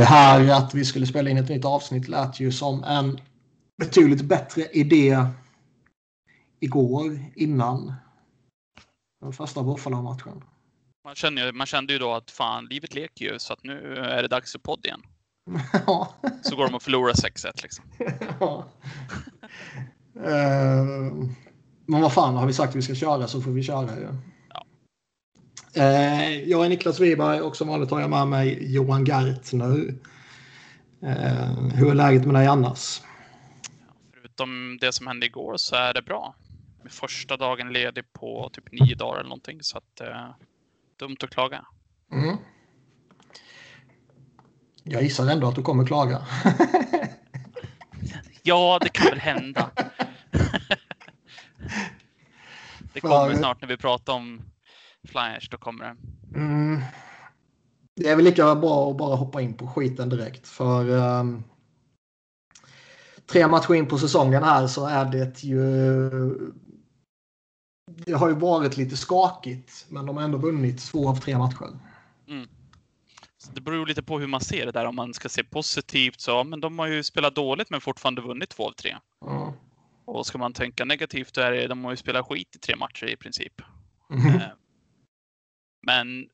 Det här att vi skulle spela in ett nytt avsnitt lät ju som en betydligt bättre idé igår innan den första Buffalo-matchen. Man, känner, man kände ju då att fan, livet leker ju så att nu är det dags för podd igen. ja. Så går de och förlorar 6-1 liksom. ja. Uh, men vad fan, har vi sagt att vi ska köra så får vi köra ju. Ja. Uh, jag är Niklas Wiberg och som vanligt har jag med mig Johan Gartner. Uh, hur är läget med dig annars? Förutom det som hände igår så är det bra. Första dagen ledig på typ nio dagar eller någonting så att uh, dumt att klaga. Mm. Jag gissar ändå att du kommer klaga. ja, det kan väl hända. det kommer snart när vi pratar om flyers. Då kommer det. Mm. Det är väl lika bra att bara hoppa in på skiten direkt. För um, tre matcher in på säsongen här så är det ju... Det har ju varit lite skakigt, men de har ändå vunnit två av tre matcher. Mm. det beror lite på hur man ser det där. Om man ska se positivt så, men de har ju spelat dåligt men fortfarande vunnit två av tre. Mm. Och ska man tänka negativt, då är det, de har ju spelat skit i tre matcher i princip. Mm. Men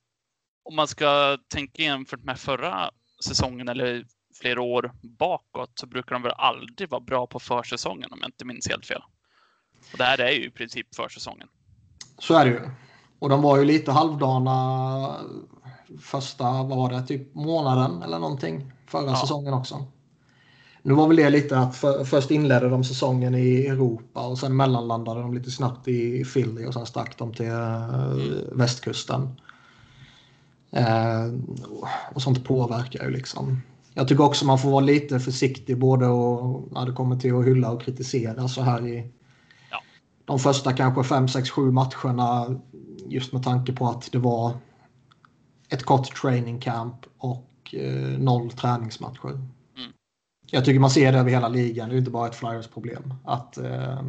om man ska tänka jämfört med förra säsongen eller flera år bakåt så brukar de väl aldrig vara bra på försäsongen om jag inte minns helt fel. Och det här är ju i princip försäsongen. Så är det ju. Och de var ju lite halvdana första, vad var det, typ månaden eller någonting förra ja. säsongen också. Nu var väl det lite att för, först inledde de säsongen i Europa och sen mellanlandade de lite snabbt i Philly och sen stack de till mm. västkusten. Eh, och sånt påverkar ju liksom. Jag tycker också man får vara lite försiktig både och, när det kommer till att hylla och kritisera så här i ja. de första kanske 5, 6, 7 matcherna. Just med tanke på att det var ett kort training camp och eh, noll träningsmatcher. Jag tycker man ser det över hela ligan. Det är inte bara ett Flyers problem. Att eh,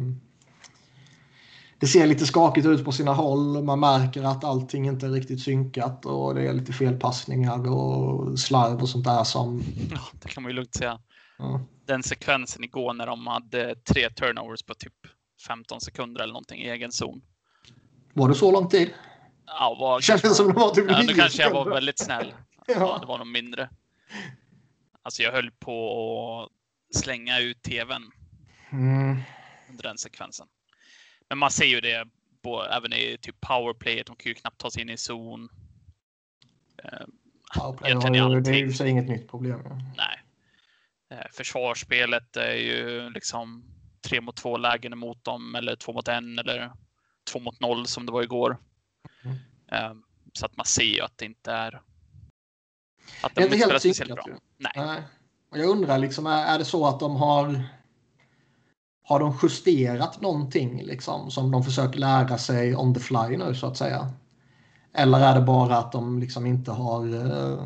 det ser lite skakigt ut på sina håll. Man märker att allting inte är riktigt synkat och det är lite felpassningar och slarv och sånt där som... Ja, det kan man ju lugnt säga. Ja. Den sekvensen igår när de hade tre turnovers på typ 15 sekunder eller någonting i egen zon. Var det så lång tid? Ja, var... Kändes som det var typ ja, Nu kanske jag var väldigt snäll. Ja. ja. det var nog mindre. Alltså jag höll på att slänga ut tvn Mm. under den sekvensen. Men man ser ju det på, även i typ powerplay, de kan ju knappt ta sig in i zon. Eh, Powerplay har ju- det är ju för sig inget nytt problem. Ja. Nej. Eh, Försvarsspelet är ju liksom tre mot två lägen emot dem eller två mot en eller två mot noll som det var igår. Mm. Eh, Så att man ser ju att det inte är. Att Det är inte helt synkat bra. Nej. Nej. Och jag undrar, liksom, är, är det så att de har har de justerat någonting liksom, som de försöker lära sig on the fly nu så att säga? Eller är det bara att de liksom inte har eh,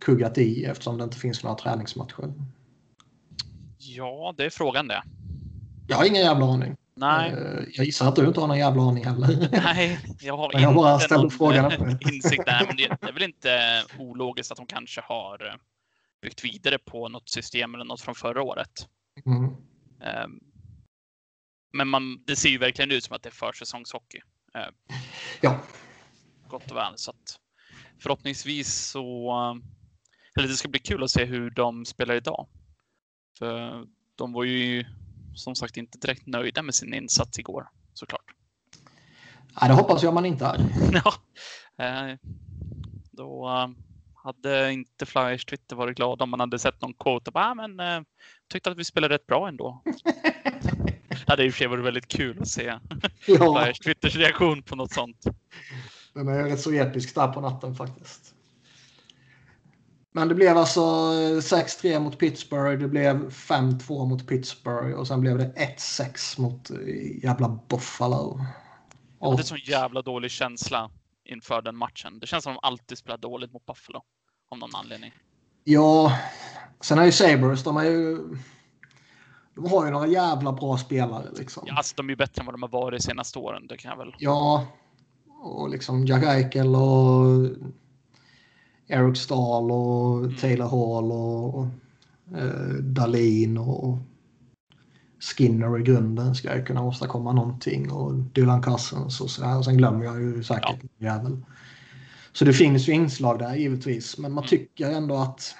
kuggat i eftersom det inte finns några träningsmatcher? Ja, det är frågan det. Jag har ingen jävla aning. Nej, Eh, jag gissar att du inte har någon jävla aning heller. nej, jag har jag bara inte ställde någon, frågan eh, insikt där. Men det, är väl inte ologiskt att de kanske har eh, byggt vidare på något system eller något från förra året. Mm. Ehm, Men man, det ser ju verkligen ut som att det är försäsongshockey. Ja, Gott och väl. Så att förhoppningsvis så... Eller det ska bli kul att se hur de spelar idag. För de var ju som sagt inte direkt nöjda med sin insats igår, såklart. Nej, det hoppas jag man inte är. Ja, eh, då eh, hade inte Flyers Twitter varit glad om man hade sett någon quote bara, ah, men eh, tyckte att vi spelade rätt bra ändå. det hade i och för sig varit väldigt kul att se Ja, Flyers Twitters reaktion på något sånt. den är rätt så episk där på natten faktiskt. Men det blev alltså 6-3 mot Pittsburgh, det blev 5-2 mot Pittsburgh och sen blev det 1-6 mot eh, jävla Buffalo. Jag Och, hade sån jävla dålig känsla inför den matchen. Det känns som de alltid spelar dåligt mot Buffalo. Av någon anledning. ja, sen är ju Sabres, de är ju... De har ju några jävla bra spelare liksom. Ja, alltså, de är ju bättre än vad de har varit de senaste åren. Det kan jag väl. Ja, och liksom Jack Eichel och Eric Stahl och mm. Taylor Hall och eh, Dalin och Skinner i grunden ska jag kunna åstadkomma någonting och Dylan Cousins och sådär. Och sen glömmer jag ju säkert ja. jävel. Så det finns ju inslag där givetvis, men man mm. tycker ändå att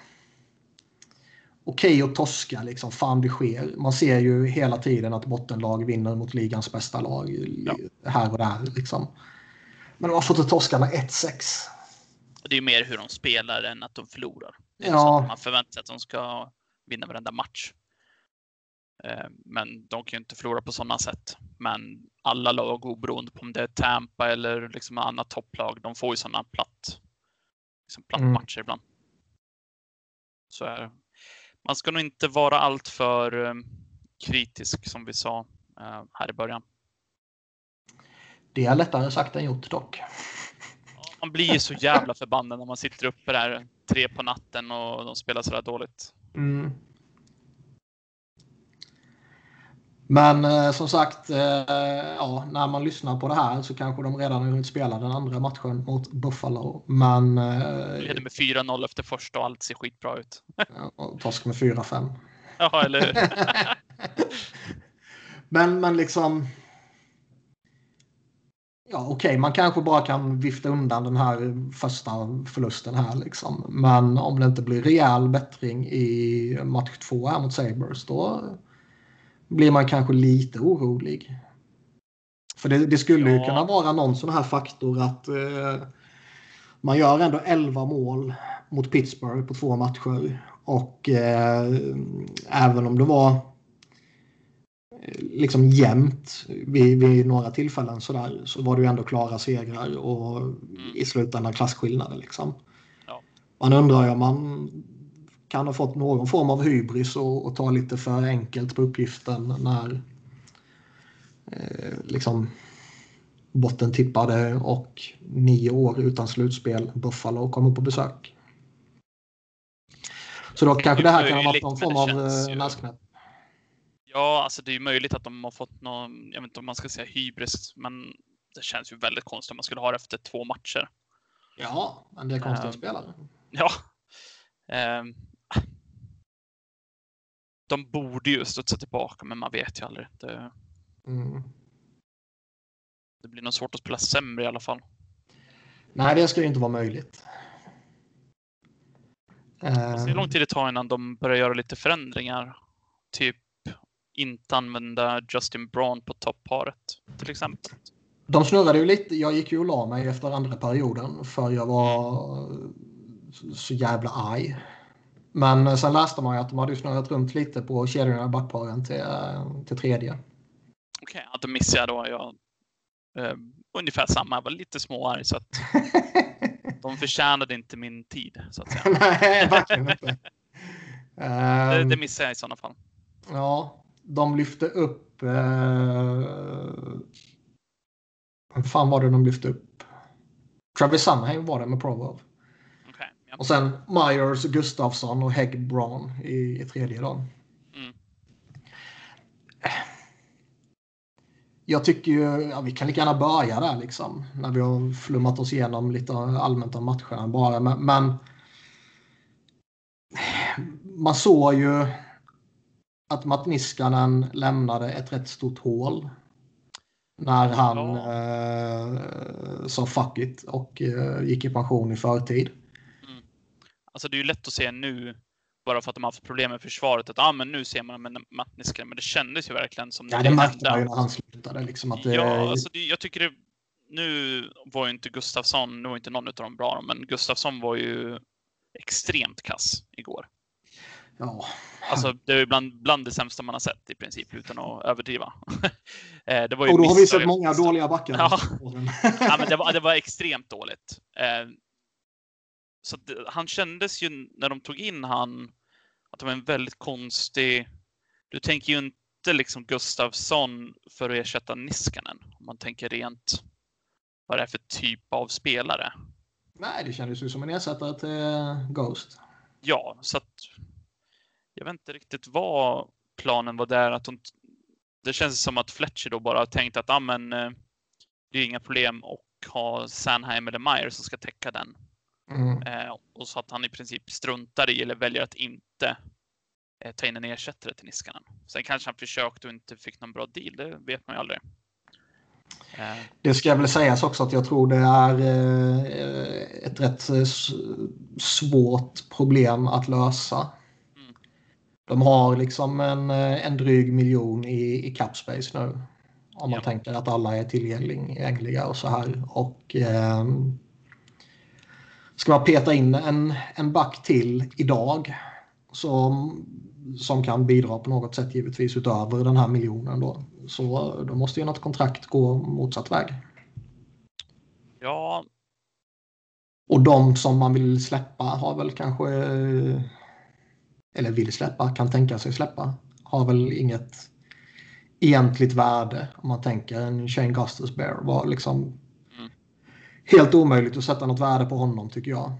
okej okay att torska, liksom, fan det sker. Man ser ju hela tiden att bottenlag vinner mot ligans bästa lag ja. här och där. Liksom. Men har fått att torska med 1-6. Det är mer hur de spelar än att de förlorar. Det är ja. man förväntar sig att de ska vinna varenda match. Eh, men de kan ju inte förlora på sådana sätt. Men alla lag oberoende på om det är Tampa eller liksom annat topplag, de får ju sådana platt, liksom platt mm. matcher ibland. Så är Man ska nog inte vara alltför eh, kritisk som vi sa eh, här i början. Det är lättare sagt än gjort dock. Man blir så jävla förbannad när man sitter uppe där tre på natten och de spelar sådär dåligt. Mm. Men eh, som sagt, eh, ja, när man lyssnar på det här så kanske de redan har hunnit spela den andra matchen mot Buffalo. Men... Eh, leder med 4-0 efter första och allt ser skitbra ut. ja, torsk med 4-5. Ja, eller hur? men, men liksom... Ja, okej, okay, man kanske bara kan vifta undan den här första förlusten här liksom. Men om det inte blir rejäl bättring i match två här mot Sabres då blir man kanske lite orolig. För det, det skulle ja. ju kunna vara någon sån här faktor att eh, man gör ändå 11 mål mot Pittsburgh på två matcher. Och eh, även om det var liksom jämnt vid, vid, några tillfällen så, där, så var det ju ändå klara segrar och i slutändan klasskillnader. Liksom. Ja. Man undrar ju om man kan ha fått någon form av hybris och, och ta lite för enkelt på uppgiften när eh, liksom botten tippade och nio år utan slutspel Buffalo kommer på besök. Så då kanske det här kan ha varit någon form av näsknäpp. Ja, alltså det är ju möjligt att de har fått någon, jag vet inte om man ska säga hybris, men det känns ju väldigt konstigt om man skulle ha det efter två matcher. Ja, men det är konstiga um, spelare. Ja. Um, de borde ju studsa tillbaka, men man vet ju aldrig. Det, mm. det blir nog svårt att spela sämre i alla fall. Nej, det ska ju inte vara möjligt. Hur lång tid det tar innan de börjar göra lite förändringar? Typ inte använda Justin Braun på topparet till exempel. De snurrade ju lite. Jag gick ju och la mig efter andra perioden för jag var så jävla arg. Men sen läste man ju att de hade snurrat runt lite på kedjorna i backparen till, till tredje. Okej, okay, då missade jag då. Jag, eh, ungefär samma. Jag var lite småarg så att de förtjänade inte min tid så att säga. Nej, verkligen inte. det, det ehm, missade jag i sådana fall. Ja, de lyfte upp... Eh, vad fan var det de lyfte upp? Travis Sunheim var det med Provo. Och sen Myers, Gustafsson och Hegg Braun i, i tredje dagen. Mm. Jag tycker ju, ja, vi kan lika gärna börja där liksom. När vi har flummat oss igenom lite allmänt om matcherna bara. Men, men man såg ju att Matt Niskanen lämnade ett rätt stort hål. När han ja. eh, sa fuck it och eh, gick i pension i förtid. Alltså det är ju lätt att se nu, bara för att de har haft problem med försvaret, att ah, men nu ser man med Matniska, men det kändes ju verkligen som... Ja, det märkte man ju när han slutade. Liksom, att det... Ja, alltså det, jag tycker det... Nu var ju inte Gustafsson, nu var inte någon av dem bra, men Gustafsson var ju extremt kass igår. Ja. Alltså, det är bland, bland det sämsta man har sett i princip, utan att överdriva. Eh, det var ju och då har vi sett många dåliga backar. Ja. ja, men det var, det var extremt dåligt. Eh, så det, han kändes ju när de tog in han att det var en väldigt konstig... Du tänker ju inte liksom Gustavsson för att ersätta Niskanen. Om man tänker rent vad det är för typ av spelare. Nej, det kändes ju som en ersättare till Ghost. Ja, så att jag vet inte riktigt vad planen var där. Att de, det känns som att Fletcher då bara har tänkt att ah, men, eh, det är inga problem att ha Sanheim eller Meyer som ska täcka den Mm. Eh, och så att han i princip struntar i eller väljer att inte eh, ta in en ersättare till Niskanen. Sen kanske han försökte och inte fick någon bra deal, det vet man ju aldrig. Eh. Det ska väl sägas också att jag tror det är eh, ett rätt svårt problem att lösa. De har liksom en, en dryg miljon i, i capspace nu. Om man ja. tänker att alla är tillgängliga och så här. Och eh, ska man peta in en, en back till idag som, som kan bidra på något sätt givetvis utöver den här miljonen då. Så då måste ju något kontrakt gå motsatt väg. Ja. Och de som man vill släppa har väl kanske eller vill släppa, kan tänka sig släppa har väl inget egentligt värde om man tänker en Shane Gustus Bear var liksom helt omöjligt att sätta något värde på honom tycker jag.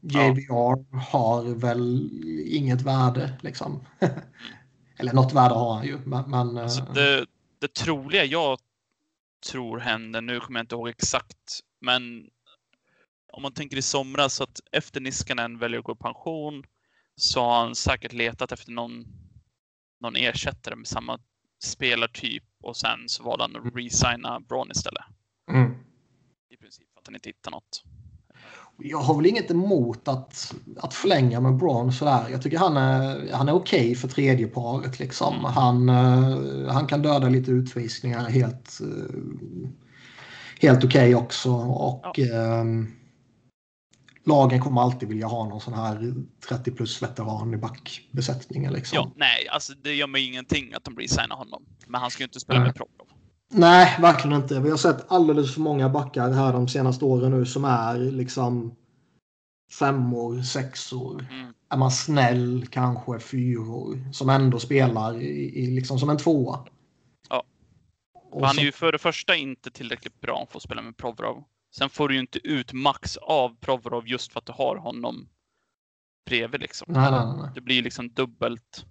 JVR ja. har väl inget värde liksom. Eller något värde har han ju. Men, men alltså eh, det, det troliga jag tror händer, nu kommer jag inte ihåg exakt, men om man tänker i somras att efter Niskanen väljer att gå i pension så har han säkert letat efter någon, någon ersättare med samma spelartyp och sen så valde han att resigna Braun istället. Mm. I princip att han inte hittar något. Jag har väl inget emot att, att förlänga med Braun sådär. Jag tycker han är, han är okej okay för tredje paret. Liksom. Mm. Han, uh, han kan döda lite utvisningar helt, uh, helt okej okay också. Och, ja. uh, lagen kommer alltid vilja ha någon sån här 30 plus veteran i backbesättningen. Liksom. Ja, nej, alltså det gör mig ingenting att de blir signar honom. Men han ska ju inte spela nej. med Provorov. Nej, verkligen inte. Vi har sett alldeles för många backar här de senaste åren nu som är liksom femmor, sexor. Mm. Är man snäll kanske fyror som ändå spelar i, i liksom som en tvåa. Ja. Han är ju för det första inte tillräckligt bra för att spela med Provorov. Sen får du ju inte ut max av Provorov just för att du har honom bredvid liksom. Nej, nej, nej. Det blir liksom dubbelt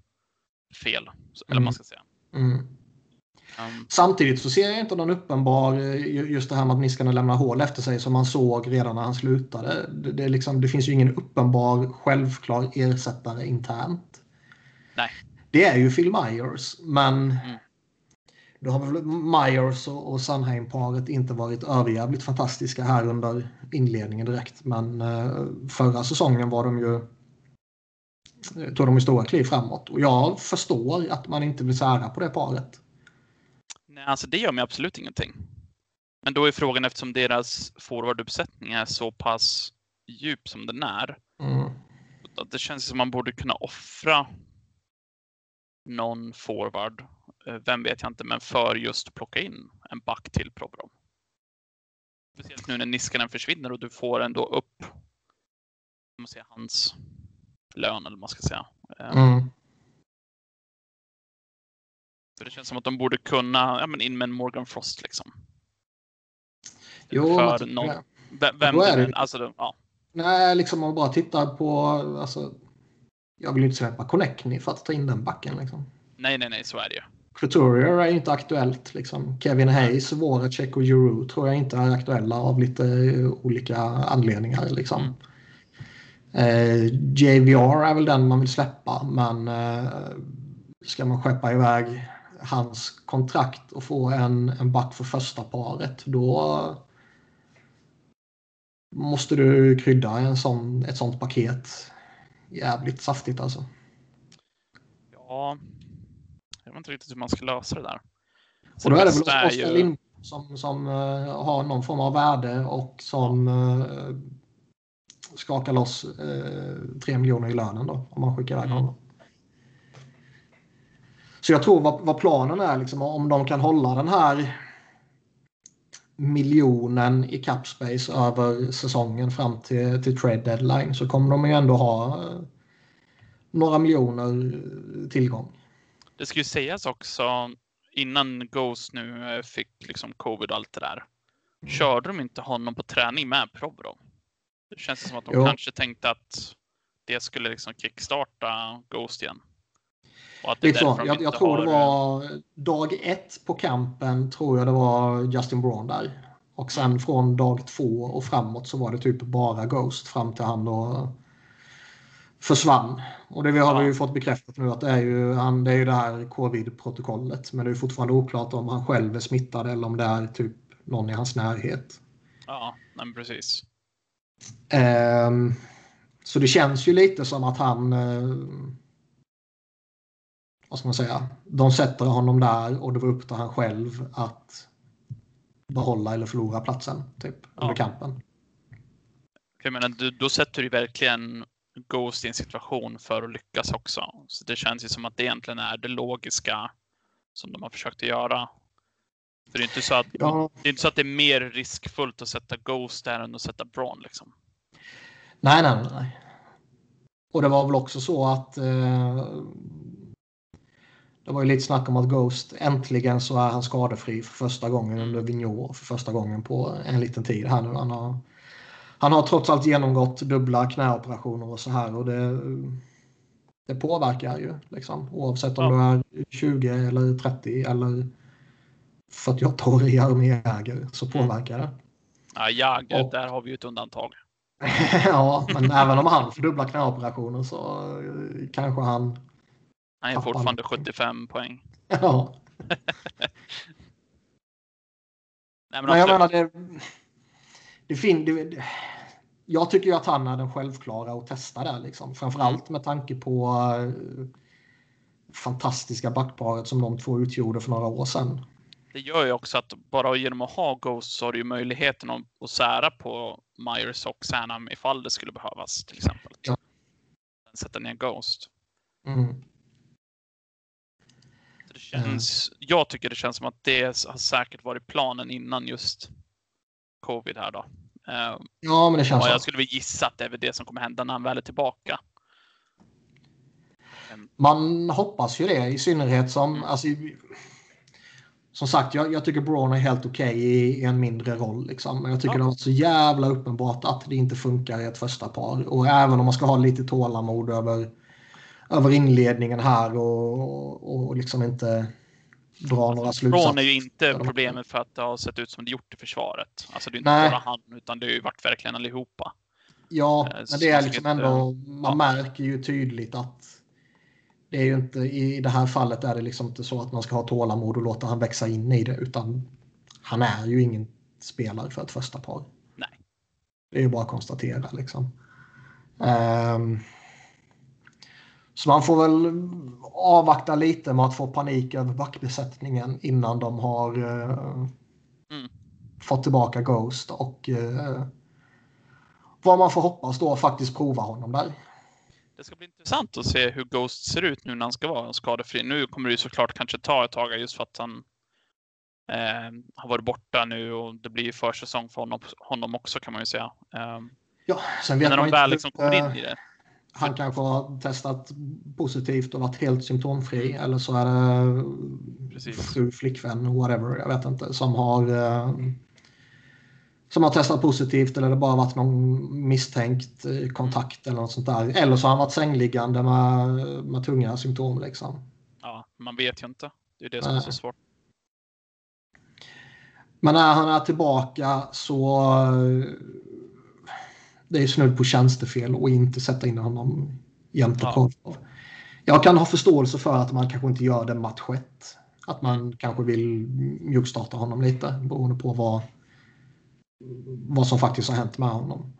fel, eller mm. man ska säga. Mm. Um, Samtidigt så ser jag inte någon uppenbar, eh, just det här med att Niskanen lämnar hål efter sig som man såg redan när han slutade. Det, det, liksom, det finns ju ingen uppenbar självklar ersättare internt. Nej. Det är ju Phil Myers, men mm. Då har väl Myers och, och Sunheim-paret inte varit överjävligt fantastiska här under inledningen direkt. Men eh, förra säsongen var de ju eh, tog de ju stora kliv framåt. Och jag förstår att man inte vill sära på det paret. Nej, alltså det gör mig absolut ingenting. Men då är frågan eftersom deras forwarduppsättning är så pass djup som den är. Mm. Det känns som man borde kunna offra någon forward, vem vet jag inte, men för just plocka in en back till Provorov. Speciellt nu när Niskanen försvinner och du får ändå upp man säga, hans lön eller vad man ska säga. Eh, mm. För det känns som att de borde kunna, ja men in med en Morgan Frost liksom. Jo, för någon, vem, vem är det? Alltså, ja. Nej, liksom om man bara tittar på, alltså, jag vill inte släppa Connectny för att ta in den backen liksom. Nej, nej, nej, så är det ju. Couturier är inte aktuellt. Liksom. Kevin Hayes, Voracek och Euro tror jag inte är aktuella av lite olika anledningar. Liksom. Mm. Eh, JVR är väl den man vill släppa, men eh, ska man skeppa iväg hans kontrakt och få en, en back för första paret då måste du krydda en sån, ett sånt paket jävligt saftigt alltså. Ja, vet inte riktigt hur man ska lösa det där. Så och då är det väl Oskar ju... Lind som, som uh, har någon form av värde och som uh, skakar loss uh, 3 miljoner i lönen då om man skickar iväg mm. honom. Så jag tror vad, vad planen är, liksom, om de kan hålla den här miljonen i capspace över säsongen fram till, till trade deadline så kommer de ju ändå ha eh, några miljoner tillgång. Det ska ju sägas också innan Ghost nu eh, fick liksom covid och allt det där. Körde de inte honom på träning med Provorov? Det känns som att de jo. kanske tänkte att det skulle liksom kickstarta Ghost igen. Det så. Jag, jag tror har... det var dag ett på kampen tror jag det var Justin Braun där. Och sen från dag två och framåt så var det typ bara Ghost fram till han då försvann. Och det vi har ja. ju fått bekräftat nu att det är ju, han, det, är ju det här covid-protokollet. Men det är fortfarande oklart om han själv är smittad eller om det är typ någon i hans närhet. Ja, men precis. Um, så det känns ju lite som att han... Uh, vad ska man säga? De sätter honom där och det var upp till han själv att behålla eller förlora platsen typ, ja. under kampen. Jag menar, då sätter du verkligen Ghost i en situation för att lyckas också. Så det känns ju som att det egentligen är det logiska som de har försökt att göra. För det är inte så att, ja. det, är inte så att det är mer riskfullt att sätta Ghost där än att sätta Braun liksom. Nej, nej, nej. Och det var väl också så att eh, det var ju lite snack om att Ghost äntligen så är han skadefri för första gången under Vigneault för första gången på en liten tid här nu. Han har, han har trots allt genomgått dubbla knäoperationer och så här och det, det påverkar ju liksom oavsett om ja. du är 20 eller 30 eller 48-årig arméjägare så mm. påverkar det. Ja, Jäger, och, där har vi ju ett undantag. ja, men även om han får dubbla knäoperationer så kanske han han är fortfarande 75 poäng. Ja. Nej, men, men jag menar, det, det, fin, det, jag tycker ju att han är den självklara att testa där. Liksom. Framförallt med tanke på uh, fantastiska backparet som de två utgjorde för några år sedan. Det gör ju också att bara genom att ha Ghost så har du ju möjligheten att, att sära på Myers och Sanam ifall det skulle behövas till exempel. Ja. Sätta ner Ghost. Mm det känns, mm. Jag tycker det känns som att det har säkert varit planen innan just covid här då. Eh, ja, men det känns så. Jag skulle väl gissa att det är väl det som kommer hända när han väl är tillbaka. Man hoppas ju det, i synnerhet som... Mm. Alltså, som sagt, jag, jag tycker Braun är helt okej okay i, i, en mindre roll. Liksom. Men jag tycker ja. det har varit så jävla uppenbart att det inte funkar i ett första par. Och även om man ska ha lite tålamod över över inledningen här och, och liksom inte dra några slutsatser. Ron är ju inte problemet för att det har sett ut som det gjort i försvaret. Alltså det är inte Nej. bara han utan det har ju varit verkligen allihopa. Ja, eh, men det är liksom ändå, man ja. märker ju tydligt att det är ju inte, i det här fallet är det liksom inte så att man ska ha tålamod och låta han växa in i det utan han är ju ingen spelare för ett första par. Nej. Det är ju bara att konstatera liksom. Um, så man får väl avvakta lite med att få panik över backbesättningen innan de har uh, mm. fått tillbaka Ghost och uh, vad man får hoppas då faktiskt prova honom där. Det ska bli intressant att se hur Ghost ser ut nu när han ska vara skadefri. Nu kommer det ju såklart kanske ta ett tag just för att han eh, har varit borta nu och det blir försäsong för honom, honom också kan man ju säga. Eh, ja, sen vet när man de väl liksom kommer in i det han kanske har testat positivt och varit helt symptomfri eller så är det Precis. fru, flickvän, whatever, jag vet inte, som har eh, som har testat positivt eller det bara varit någon misstänkt eh, kontakt eller något sånt där. Eller så har han varit sängliggande med, med tunga symptom liksom. Ja, man vet ju inte. Det är det som är så svårt. Men när han är tillbaka så det är snudd på tjänstefel och inte sätta in honom jämte ja. Jag kan ha förståelse för att man kanske inte gör det match ett. Att man kanske vill mjukstarta honom lite beroende på vad, vad som faktiskt har hänt med honom.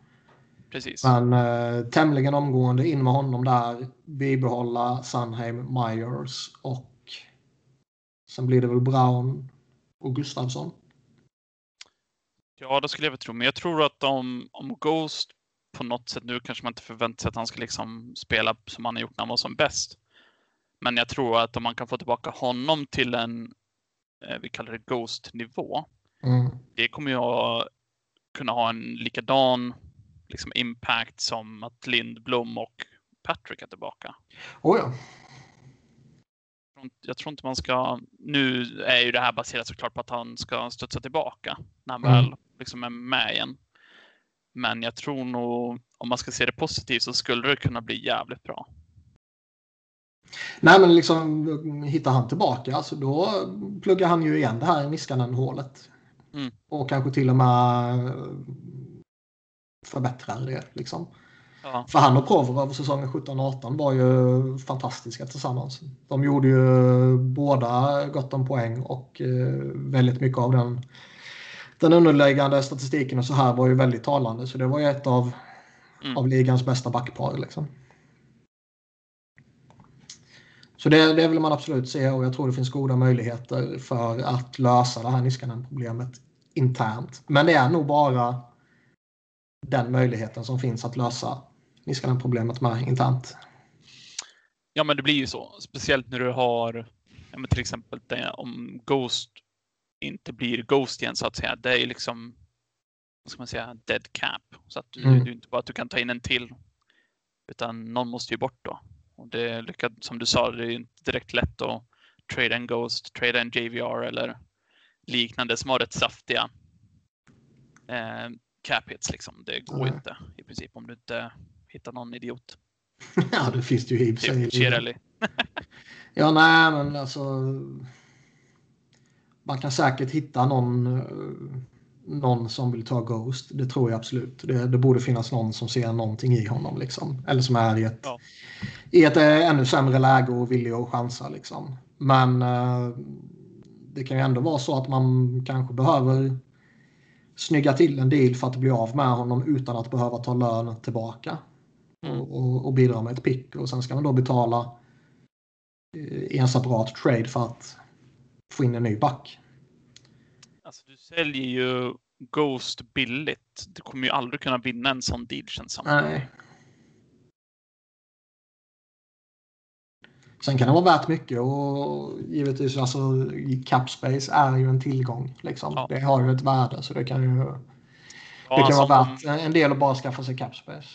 Precis. Men eh, tämligen omgående in med honom där, bibehålla Sunheim, Myers och sen blir det väl Brown och Gustavsson. Ja, det skulle jag väl tro. Men jag tror att om, om Ghost på något sätt, nu kanske man inte förväntar sig att han ska liksom spela som han har gjort när han var som bäst. Men jag tror att om man kan få tillbaka honom till en, eh, vi kallar det Ghost-nivå. Mm. Det kommer att kunna ha en likadan liksom, impact som att Lindblom och Patrick är tillbaka. Oh ja. Jag tror inte man ska... Nu är ju det här baserat såklart på att han ska studsa tillbaka när han mm. väl liksom är med igen. Men jag tror nog, om man ska se det positivt, så skulle det kunna bli jävligt bra. Nej, men liksom hittar han tillbaka, alltså då pluggar han ju igen det här Niskanen-hålet. Mm. Och kanske till och med förbättrar det. Liksom. Ja. För han och Provorov säsongen 17-18 var ju fantastiska tillsammans. De gjorde ju båda gott om poäng och eh, väldigt mycket av den, den underliggande statistiken och så här var ju väldigt talande. Så det var ju ett av, Mm. av ligans bästa backpar. Liksom. Så det, det vill man absolut se och jag tror det finns goda möjligheter för att lösa det här Niskanen-problemet internt. Men det är nog bara den möjligheten som finns att lösa Niskanen-problemet med internt. Ja, men det blir ju så. Speciellt när du har ja, men till exempel det, om Ghost inte blir Ghost igen så att säga. Det är ju liksom, vad ska man säga, dead cap. Så att du, Mm. du inte bara att du kan ta in en till. Utan någon måste ju bort då. Och det är lyckat, som du sa, det är ju inte direkt lätt att trade en Ghost, trade en JVR eller liknande som har rätt saftiga eh, cap hits liksom. Det går Nej. inte i princip om du inte hittar någon idiot. ja, det finns det ju i och för sig. Ja, nej, men alltså. Man kan säkert hitta någon, eh, någon som vill ta Ghost. Det tror jag absolut. Det, det borde finnas någon som ser någonting i honom. Liksom. Eller som är i ett, Ja. i ett eh, ännu sämre läge och villig att chansa. Liksom. Men eh, det kan ju ändå vara så att man kanske behöver snygga till en deal för att bli av med honom utan att behöva ta lön tillbaka. Mm. Och, och, bidra med ett pick. Och sen ska man då betala i en separat trade för att få in en ny back. Alltså du säljer ju Ghost billigt. Du kommer ju aldrig kunna vinna en sån deal känns som. Nej. Sen kan det vara värt mycket och givetvis alltså cap space är ju en tillgång. Liksom. Ja. Det har ju ett värde så det kan ju det Ja, kan alltså, vara värt en del att bara skaffa sig cap space.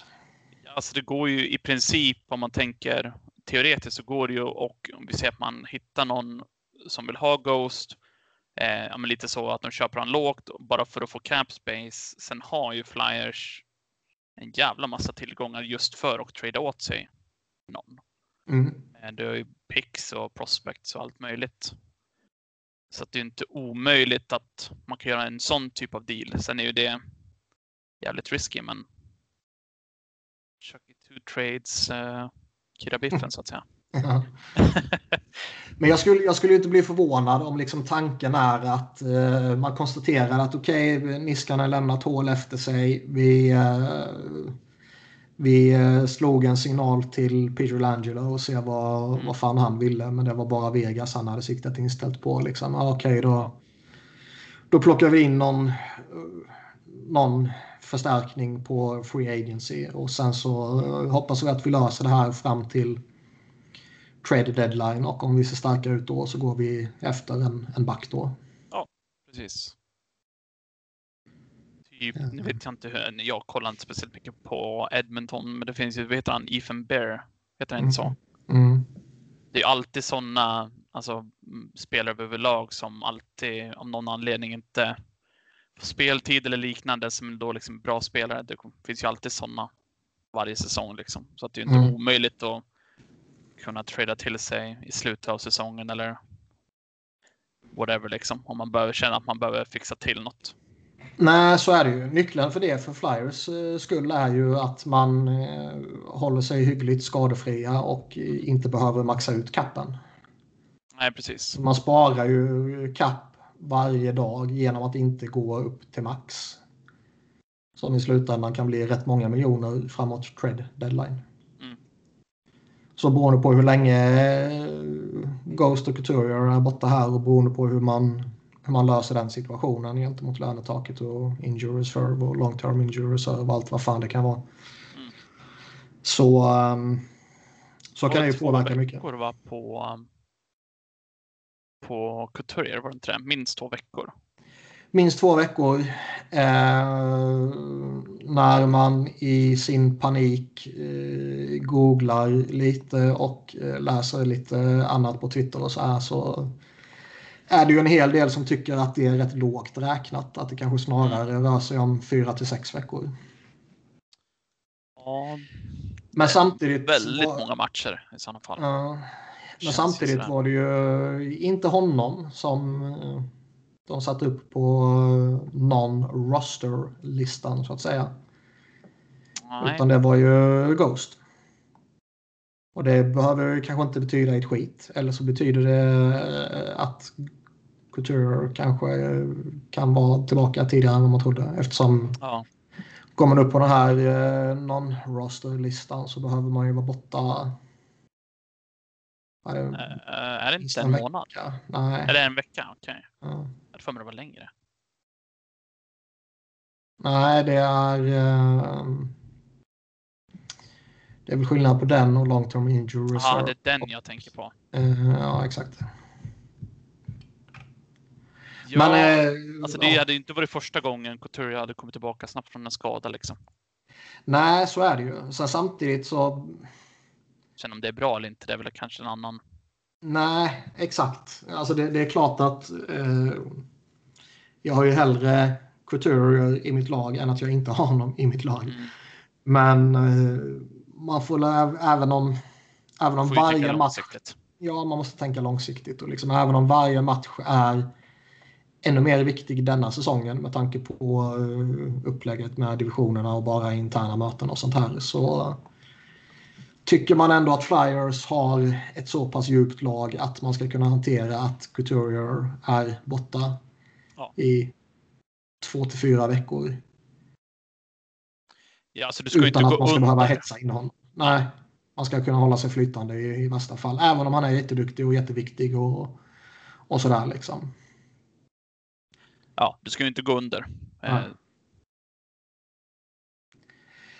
Alltså det går ju i princip om man tänker teoretiskt så går det ju och om vi säger att man hittar någon som vill ha Ghost. Eh, lite så att de köper han lågt bara för att få cap space. Sen har ju Flyers en jävla massa tillgångar just för att trada åt sig någon. Mm. Eh, Det är ju picks och prospects och allt möjligt. Så att det är inte omöjligt att man kan göra en sån typ av deal. Sen är ju det jävligt risky, men Chucky two trades, uh, Kira Biffen så att säga. Ja. Men jag skulle, jag skulle inte bli förvånad om liksom tanken är att eh, man konstaterar att okej, okay, Niskanen lämnat hål efter sig. Vi, eh, vi eh, slog en signal till Peter Langelo och se vad, Mm. vad fan han ville. Men det var bara Vegas han hade siktat inställt på. Liksom. Okej, okay, då, då plockar vi in någon, någon förstärkning på Free Agency och sen så eh, hoppas vi att vi löser det här fram till trade deadline och om vi ser starka ut då så går vi efter en, en back då. Precis. Typ, Ja. nu vet jag inte hur, jag kollar inte speciellt mycket på Edmonton, men det finns ju, vad heter han, Ethan Bear? Heter han inte så? Mm. Det är alltid sådana alltså, mm, spelare överlag som alltid av någon anledning inte får speltid eller liknande som då liksom bra spelare. Det finns ju alltid sådana varje säsong liksom. Så att det är inte Mm. omöjligt att kunna trada till sig i slutet av säsongen eller whatever liksom. Om man behöver känna att man behöver fixa till något. Nej, så är det ju. Nyckeln för det för Flyers eh, skull är ju att man eh, håller sig hyggligt skadefria och eh, inte behöver maxa ut kappen. Nej, precis. Man sparar ju kapp varje dag genom att inte gå upp till max. Som i slutändan kan bli rätt många miljoner framåt trade deadline. Så beroende på hur länge eh, Ghost och Couturier är borta här och beroende på hur man, hur man löser den situationen gentemot lönetaket och injury reserve och long term injury reserve och allt vad fan det kan vara. Mm. Så, ehm, så kan det ju två påverka mycket. veckor var på, på Couturier, var det inte det? Minst två veckor. Minst två veckor. Eh, när man i sin panik eh, googlar lite och eh, läser lite annat på Twitter och så här så är det ju en hel del som tycker att det är rätt lågt räknat. Att det kanske snarare rör sig om fyra till sex veckor. Ja, Men samtidigt... väldigt var- många matcher i sådana fall. Ja. Men samtidigt var det ju inte honom som, eh, de satt upp på non-roster-listan så att säga. Nej. Utan det var ju Ghost. Och det behöver kanske inte betyda ett skit. Eller så betyder det att Couture kanske kan vara tillbaka tidigare än vad man trodde. Eftersom Ja. går man upp på den här eh, non-roster-listan så behöver man ju vara borta. Är det? Eh, är det inte en månad? vecka? Nej. Är det en vecka? Okej. Ja. Hade för mig det var längre. Nej, det är... eh, det är väl skillnad på den och long term injury Ja, det är den jag tänker på. Eh, ja, exakt. Ja, Men, eh, alltså det ja. hade inte varit första gången Couture hade kommit tillbaka snabbt från en skada liksom. Nej, så är det ju. Sen samtidigt så... Sen om det är bra eller inte, det är väl kanske en annan. Nej, exakt. Alltså det, det är klart att eh, jag har ju hellre Couture i mitt lag än att jag inte har honom i mitt lag. Mm. Men eh, man får även om, även om varje match... Ja, man måste tänka långsiktigt. Och liksom, även om varje match är ännu mer viktig denna säsongen med tanke på eh, upplägget med divisionerna och bara interna möten och sånt här så tycker man ändå att Flyers har ett så pass djupt lag att man ska kunna hantera att Couturier är borta Ja. i två till fyra veckor Ja, alltså utan att man ska behöva hetsa in honom. Nej, man ska kunna hålla sig flytande i, i värsta fall. Även om han är jätteduktig och jätteviktig och, och sådär liksom. Ja, du ska ju inte gå under. Eh, Nej.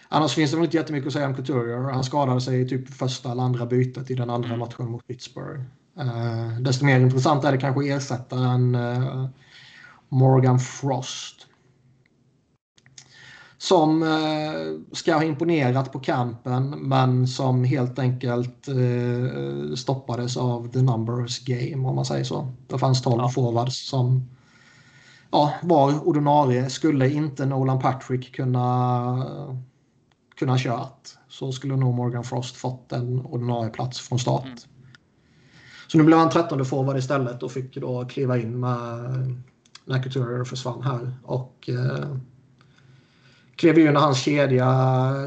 Annars finns det väl inte jättemycket att säga om Couturier. Han skadade sig i typ första eller andra bytet i den andra Mm. matchen mot Pittsburgh. Uh, desto mer intressant är det kanske ersättaren uh, Morgan Frost. Som uh, ska ha imponerat på campen men som helt enkelt uh, stoppades av the numbers game om man säger så. Det fanns 12 Ja. forwards som ja, var ordinarie. Skulle inte Nolan Patrick kunna kunna kört så skulle nog Morgan Frost fått en ordinarie plats från start. Mm. Så nu blev han 13 forward istället och fick då kliva in med när Couturier försvann här. Och eh, klev in i hans kedja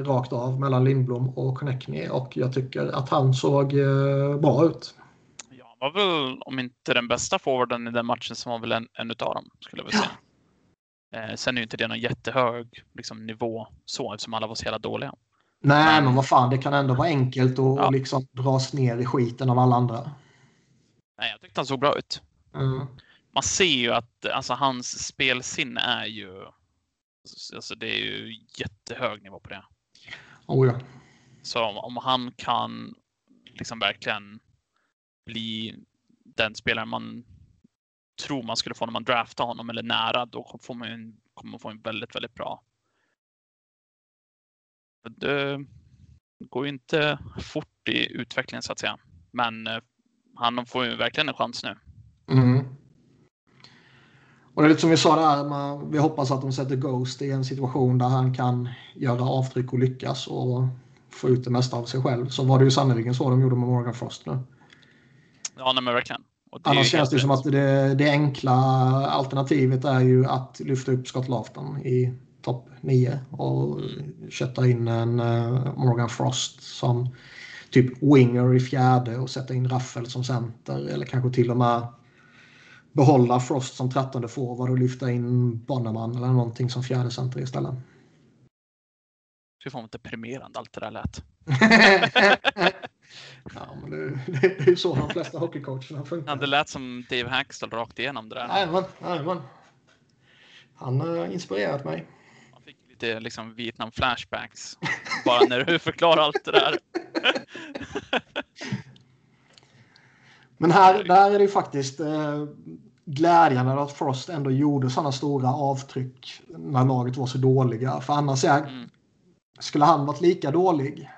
rakt av mellan Lindblom och Connectney och jag tycker att han såg eh, bra ut. Ja, han var väl, om inte den bästa forwarden i den matchen, som var väl en, en utav dem, skulle jag vilja säga. Eh, sen är ju inte det någon jättehög liksom, nivå så, eftersom alla var så jävla dåliga. Nej, Men- men vad fan, det kan ändå vara enkelt att Ja. liksom dras ner i skiten av alla andra. Nej, jag tyckte han såg bra ut. Mm. Man ser ju att alltså, hans spelsinne är ju... Alltså, det är ju jättehög nivå på det. Oh, ja. Så om, om han kan liksom verkligen bli den spelare man tror man skulle få när man draftar honom eller nära, då får man en, kommer man få en väldigt, väldigt bra. Det går ju inte fort i utvecklingen så att säga, men eh, han får ju verkligen en chans nu. Mm. Och det är lite som vi sa där, man, vi hoppas att de sätter Ghost i en situation där han kan göra avtryck och lyckas och få ut det mesta av sig själv. Så var det ju sannerligen så de gjorde med Morgan Frost nu. Ja, nej, men verkligen. Annars känns det som att det, det enkla alternativet är ju att lyfta upp Scott Laughton i topp 9 och kötta in en eh, Morgan Frost som typ winger i fjärde och sätta in Raffel som center eller kanske till och med behålla Frost som trettonde forward och lyfta in Bonneman eller någonting som fjärde center istället. Fy fan vad deprimerande allt det där lät. ja, men det, det, det är ju så de flesta hockeycoacherna Ja, funkar. det lät som Dave Hackstall rakt igenom det där. Jajamän, jajamän. Han har inspirerat mig. Man fick lite liksom Vietnam flashbacks. Bara när du förklarar allt det där. Men här, där är det ju faktiskt eh, glädjande att Frost ändå gjorde sådana stora avtryck när laget var så dåliga. För annars är, Mm. skulle han varit lika dålig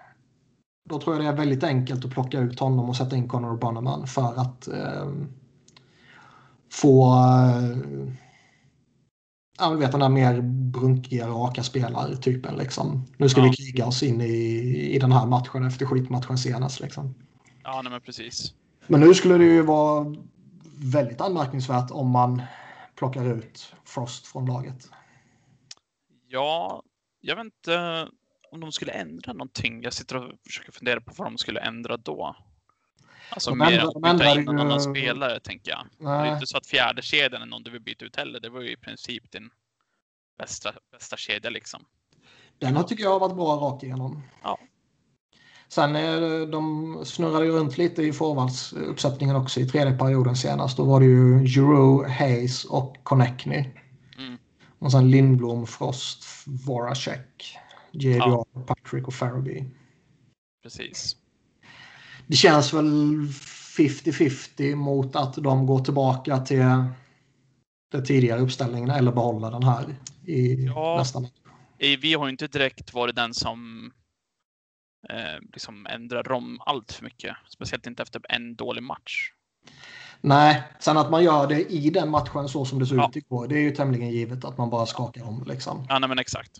då tror jag det är väldigt enkelt att plocka ut honom och sätta in Connor Bonneman för att eh, få eh, ja, vet den där mer brunkiga, raka spelartypen. Liksom. Nu ska Ja. vi kriga oss in i, i den här matchen efter skitmatchen senast. Liksom. Ja, nej, men precis. Men nu skulle det ju vara väldigt anmärkningsvärt om man plockar ut Frost från laget. Ja, jag vet inte om de skulle ändra någonting. Jag sitter och försöker fundera på vad de skulle ändra då. Alltså De mer att byta in ju- annan spelare, tänker jag. Det är Nej. inte så att fjärde kedjan är någon du vill byta ut heller. Det var ju i princip din bästa, bästa kedja liksom. Den har tycker jag har varit bra rakt igenom. Ja. Sen är det- de snurrade ju runt lite i forwardsuppsättningen också i tredje perioden senast. Då var det ju Giroux, Hayes och Connectney. Mm. Och sen Lindblom, Frost, Voracek, JVR, Ja. Patrick och Farabee. Precis. Det känns väl 50-50 mot att de går tillbaka till den tidigare uppställningen eller behåller den här i Ja. nästa match. Eh, Vi har ju inte direkt varit den som eh, liksom ändrar om allt för mycket. Speciellt inte efter en dålig match. Nej, sen att man gör det i den matchen så som det såg Ja. ut igår. Det är ju tämligen givet att man bara skakar om liksom. Ja, nej, men exakt.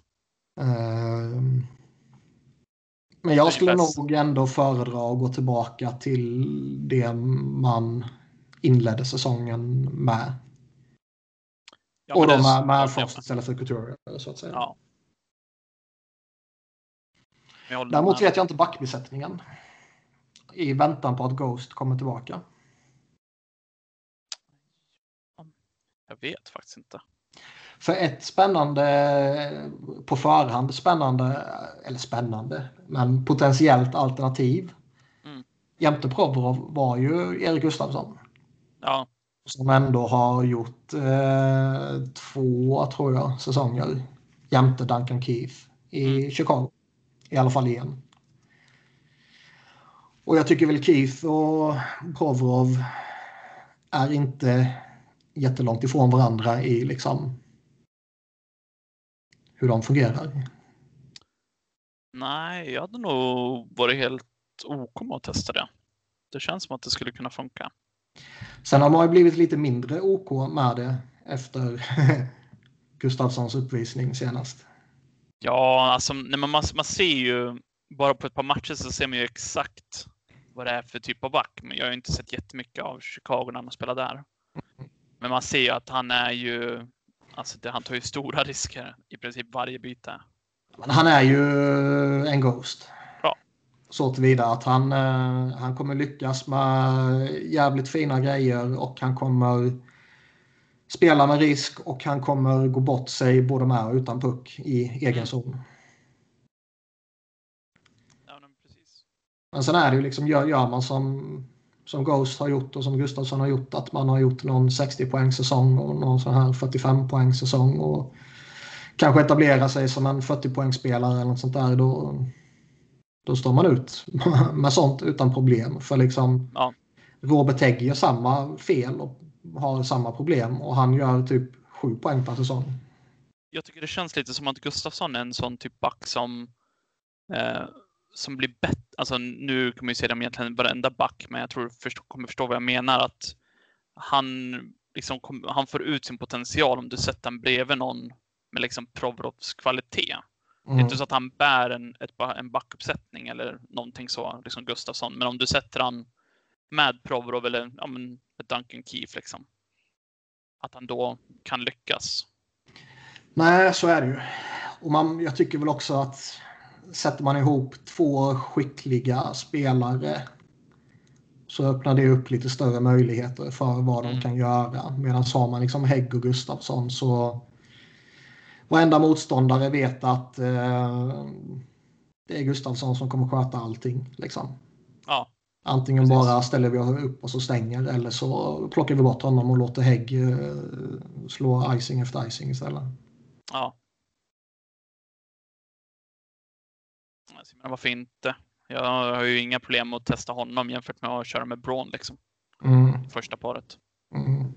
Ehm, Men jag skulle bäst. nog ändå föredra att gå tillbaka till det man inledde säsongen med. Ja, och då med, med Frost istället för Couture så att säga. Ja. Däremot vet jag inte backbesättningen. I väntan på att Ghost kommer tillbaka. Jag vet faktiskt inte. För ett spännande, på förhand spännande, eller spännande, men potentiellt alternativ Mm. jämte Provorov var ju Erik Gustafsson. Ja, Som ändå har gjort eh, två, tror jag, säsonger jämte Duncan Keith i Mm. Chicago. I alla fall igen. Och jag tycker väl Keith och Provorov är inte jättelångt ifrån varandra i liksom hur de fungerar. nej, jag hade nog varit helt OK med att testa det. Det känns som att det skulle kunna funka. Sen har man ju blivit lite mindre OK med det efter Gustafssons uppvisning senast. Ja, alltså men man, man ser ju bara på ett par matcher så ser man ju exakt vad det är för typ av back. Men jag har ju inte sett jättemycket av Chicago när han spelar där. Men man ser ju att han är ju, alltså det, han tar ju stora risker i princip varje byte. Men han är ju en Ghost. Ja. Så tillvida att han, eh, han kommer lyckas med jävligt fina grejer och han kommer spela med risk och han kommer gå bort sig både med och utan puck i egen Mm. zon. Ja, men precis. Men sen är det ju liksom, gör, gör man som, som Ghost har gjort och som Gustafsson har gjort, att man har gjort någon 60 poäng säsong och någon sån här 45 poäng säsong och kanske etablera sig som en 40 poängspelare eller något sånt där, då, då står man ut med sånt utan problem. För liksom Ja. Robert Hägg gör samma fel och har samma problem och han gör typ 7 poäng per säsong. Jag tycker det känns lite som att Gustafsson är en sån typ back som eh, som blir bättre. Alltså nu kommer säga det om egentligen varenda back, men jag tror du förstå, kommer förstå vad jag menar. Att han, liksom, kom, han får ut sin potential om du sätter honom bredvid någon med liksom Provorovs kvalitet. Det är Mm. inte så att han bär en, ett, en backuppsättning eller någonting så, liksom Gustafsson. Men om du sätter han med Provorov eller ja, men, Duncan Keefe, liksom. Att han då kan lyckas. Nej, så är det ju. Och man, jag tycker väl också att sätter man ihop två skickliga spelare så öppnar det upp lite större möjligheter för vad de Mm. kan göra. Medan har man liksom Hägg och Gustafsson så varenda motståndare vet att eh, det är Gustafsson som kommer sköta allting. Liksom. Antingen Precis. bara ställer vi upp och så stänger eller så plockar vi bort honom och låter Hägg eh, slå icing efter icing istället. ja. Alltså, Men varför inte? Jag har ju inga problem att testa honom jämfört med att köra med Braun liksom. Mm. Första paret. Mm.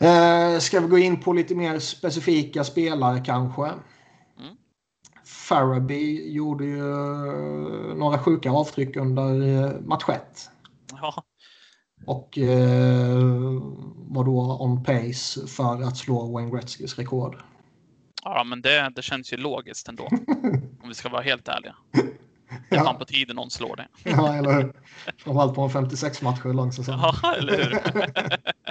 Eh, ska vi gå in på lite mer specifika spelare kanske? Farabee gjorde ju några sjuka avtryck under eh, match 1. Ja, Och eh, var då on pace för att slå Wayne Gretzkys rekord. ja men det, det känns ju logiskt ändå. Om vi ska vara helt ärliga. Det är fan på tiden någon slår det. ja, eller hur? Framförallt på en 56 matcher lång säsong. Ja, eller hur?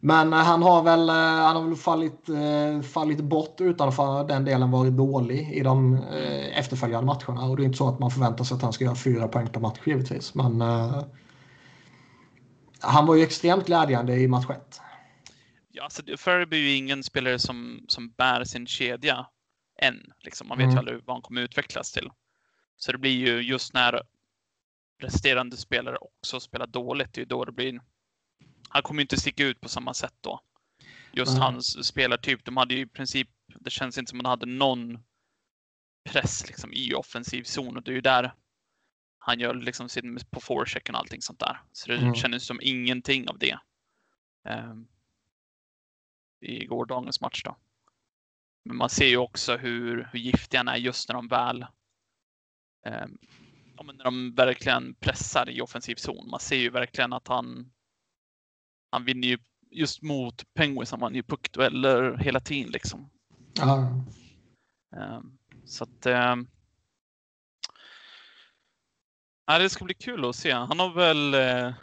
Men eh, han har väl, eh, han har väl fallit, eh, fallit bort utan för den delen varit dålig i de efterföljande matcherna. Och det är inte så att man förväntar sig att han ska göra fyra poäng per match givetvis. Men han var ju extremt glädjande i match 1. Ja, alltså, Ferry är ju ingen spelare som, som bär sin kedja än. Liksom. Man vet mm. ju aldrig vad han kommer utvecklas till. Så det blir ju just när resterande spelare också spelar dåligt, det är ju då det blir han kommer inte sticka ut på samma sätt då. Just mm. hans spelartyp, de hade ju i princip, det känns inte som man hade någon press liksom i offensiv zon och det är ju där han gör liksom sin på forechecken och allting sånt där. Så det mm. kändes som ingenting av det. Um, I gårdagens match då. Men man ser ju också hur, hur giftig han är just när de väl um, ja, när de verkligen pressar i offensiv zon. Man ser ju verkligen att han han vinner ju just mot Penguins, han vann ju puckdueller hela tiden liksom. Ja. Um, så att um, ja, det ska bli kul att se. Han har väl uh,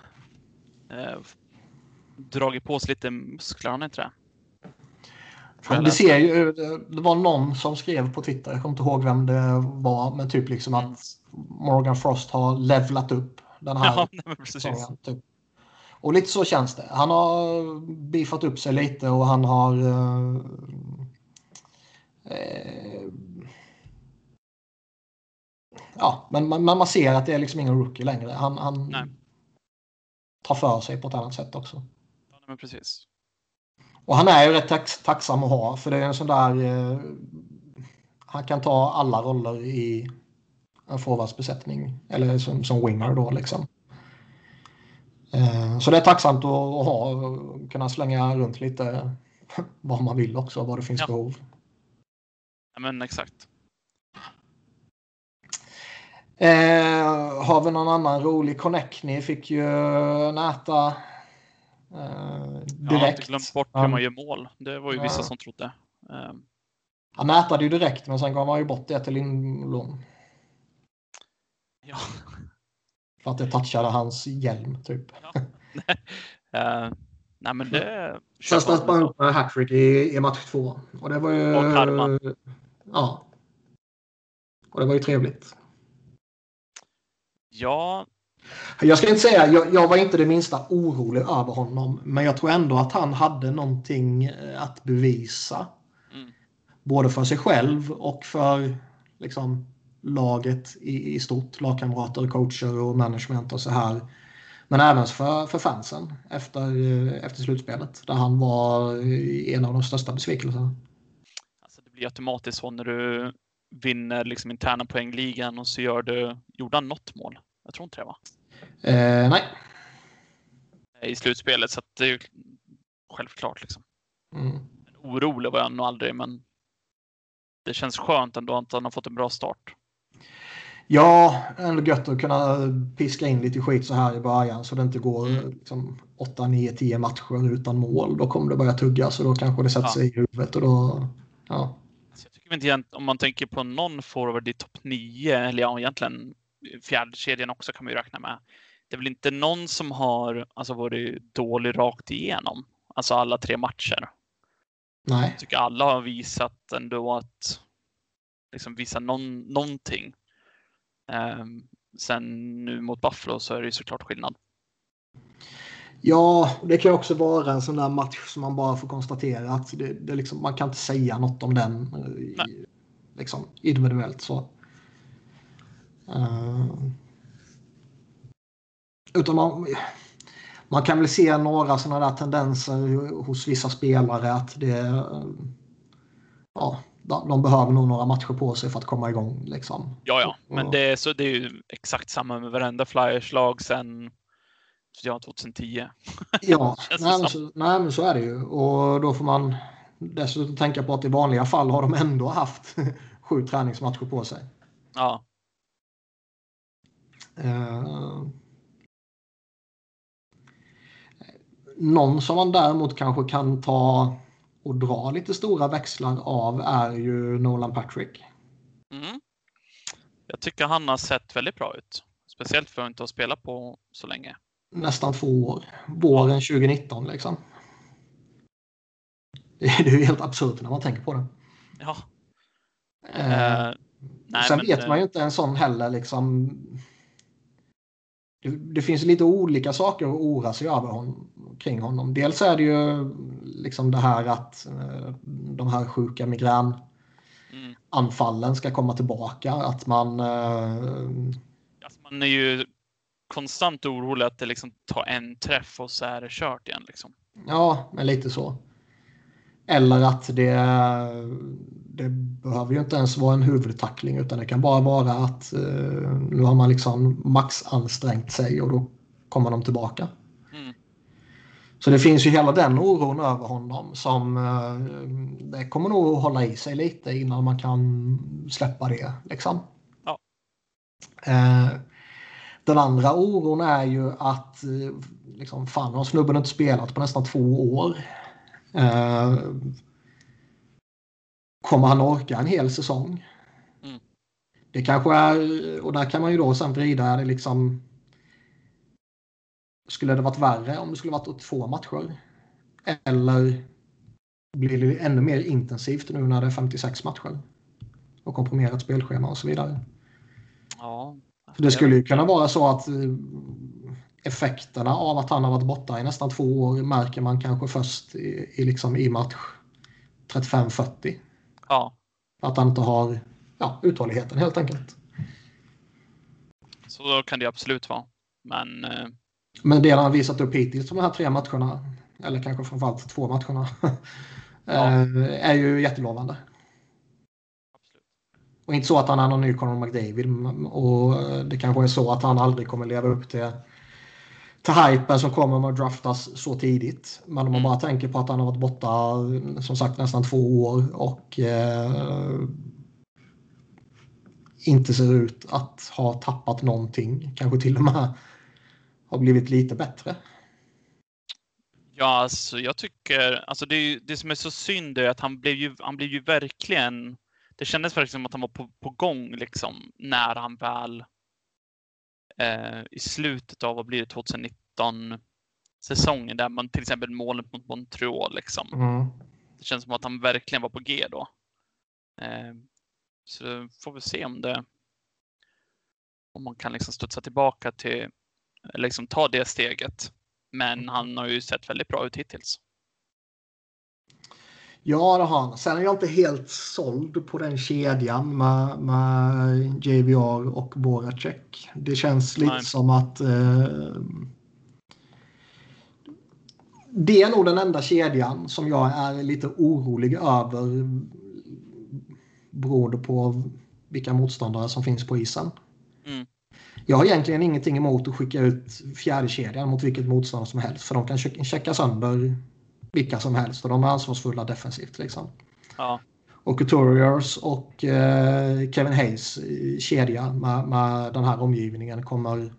uh, dragit på sig lite muskler, han inte det? Ja, det, ser ju, det var någon som skrev på Twitter, jag kommer inte ihåg vem det var, men typ liksom att Morgan Frost har levlat upp den här ja, nej. Typ. Och lite så känns det. Han har biffat upp sig lite och han har... Eh, eh, ja, men man, man ser att det är liksom ingen rookie längre. Han, han tar för sig på ett annat sätt också. Ja, men precis. Och han är ju rätt tax, tacksam att ha för det är en sån där... Eh, han kan ta alla roller i en forwardsbesättning. Eller som, som winger då liksom. Eh, så det är tacksamt att ha kunna slänga runt lite vad man vill också, vad det finns ja. behov. Ja, men exakt. Eh, har vi någon annan rolig connect? Ni fick ju näta eh, direkt. Jag har inte glömt bort hur man gör mål. Det var ju vissa som trodde. Eh. Han nätade ju direkt, men sen gav han ju bort det till Lindblom. Ja, för att det touchade hans hjälm typ. Ja. uh, nej men det... Sen stötte man upp med hattrick i, i match två. Och det var ju... Och. Ja. Och det var ju trevligt. Ja. Jag ska inte säga, jag, jag var inte det minsta orolig över honom. Men jag tror ändå att han hade någonting eh, att bevisa. Mm. Både för sig själv och för liksom, laget i, i stort, lagkamrater, coacher och management och så här. Men även för, för fansen efter, efter slutspelet där han var en av de största besvikelserna. Alltså det blir automatiskt så när du vinner liksom interna poängligan och så gör du, gjorde han något mål? Jag tror inte det va? Eh, nej. I slutspelet så att det är ju självklart liksom. Mm. Orolig var jag nog aldrig men det känns skönt ändå att han har fått en bra start. Ja, ändå gött att kunna piska in lite skit så här i början så det inte går mm. liksom, 8, 9, 10 matcher utan mål. Då kommer det börja tuggas och då kanske det sätter ja. sig i huvudet. Och då, ja. jag tycker inte, om man tänker på någon forward i topp 9, eller ja, egentligen fjärdekedjan också kan man ju räkna med. Det är väl inte någon som har alltså, varit dålig rakt igenom, alltså alla tre matcher. Nej. Jag tycker alla har visat ändå att liksom visa någon, någonting. Ehm, sen nu mot Buffalo så är det ju såklart skillnad. Ja, det kan också vara en sån där match som man bara får konstatera att det, det liksom, man kan inte säga något om den i, liksom, individuellt. så. Uh, utan man, man kan väl se några sådana där tendenser hos vissa spelare att det ja, de behöver nog några matcher på sig för att komma igång. Liksom. Ja, ja, men det är, så det är ju exakt samma med varenda Flyers-lag sen ja, 2010. ja, nej men, så, nej, men så är det ju. Och då får man dessutom tänka på att i vanliga fall har de ändå haft sju träningsmatcher på sig. Ja. Uh, någon som man däremot kanske kan ta och dra lite stora växlar av är ju Nolan Patrick. Mm. Jag tycker han har sett väldigt bra ut. Speciellt för att inte ha spelat på så länge. Nästan två år. Våren 2019 liksom. Det är ju helt absurt när man tänker på det. Ja. Eh, nej, sen vet man ju inte en sån heller liksom. Det, det finns lite olika saker att oroa sig över hon, kring honom. Dels är det ju liksom det här att eh, de här sjuka migränanfallen ska komma tillbaka. Att man... Eh, Alltså, man är ju konstant orolig att det liksom tar en träff och så är det kört igen. Liksom. Ja, men lite så. Eller att det, det behöver ju inte ens vara en huvudtackling utan det kan bara vara att eh, nu har man liksom max ansträngt sig och då kommer de tillbaka. Mm. Så det finns ju hela den oron över honom som eh, det kommer nog hålla i sig lite innan man kan släppa det. Liksom. Ja. Eh, den andra oron är ju att eh, liksom, fan har snubben inte spelat på nästan två år. Eh, kommer han orka en hel säsong? Mm. Det kanske är, och där kan man ju då sen vrida det liksom. Skulle det varit värre om det skulle varit två matcher? Eller blir det ännu mer intensivt nu när det är 56 matcher? Och komprimerat spelschema och så vidare. Ja. För det skulle ju kunna vara så att eh, effekterna av att han har varit borta i nästan två år märker man kanske först i, i, liksom i match 35-40. Ja, Att han inte har ja, uthålligheten helt enkelt. så kan det absolut vara. Men eh, Men det han har visat upp hittills de här tre matcherna, eller kanske framförallt två matcherna, eh, är ju jättelovande. absolut. Och inte så att han är någon ny Conor McDavid och det kanske är så att han aldrig kommer leva upp till, till hypen som kommer med att draftas så tidigt. Men om man Mm. bara tänker på att han har varit borta som sagt nästan två år och eh, inte ser ut att ha tappat någonting. Kanske till och med har blivit lite bättre. Ja, alltså jag tycker, alltså det, det som är så synd är att han blev ju, han blev ju verkligen, det kändes verkligen som att han var på, på gång liksom när han väl eh, i slutet av, vad blir det, 2019 säsongen där man till exempel målet mot Montreal liksom. Mm. Det känns som att han verkligen var på G då. Eh, så får vi se om det om man kan liksom studsa tillbaka till, liksom ta det steget. Men han har ju sett väldigt bra ut hittills. Ja, det har han. Sen är jag inte helt såld på den kedjan med, med JVR och Voracek. Det känns lite Nej. som att eh, det är nog den enda kedjan som jag är lite orolig över beroende på vilka motståndare som finns på isen. Mm. Jag har egentligen ingenting emot att skicka ut fjärde kedjan mot vilket motståndare som helst för de kan check- checka sönder vilka som helst och de är ansvarsfulla defensivt. Liksom. Ja, Och Couturiers och eh, Kevin Hayes kedja med, med den här omgivningen kommer,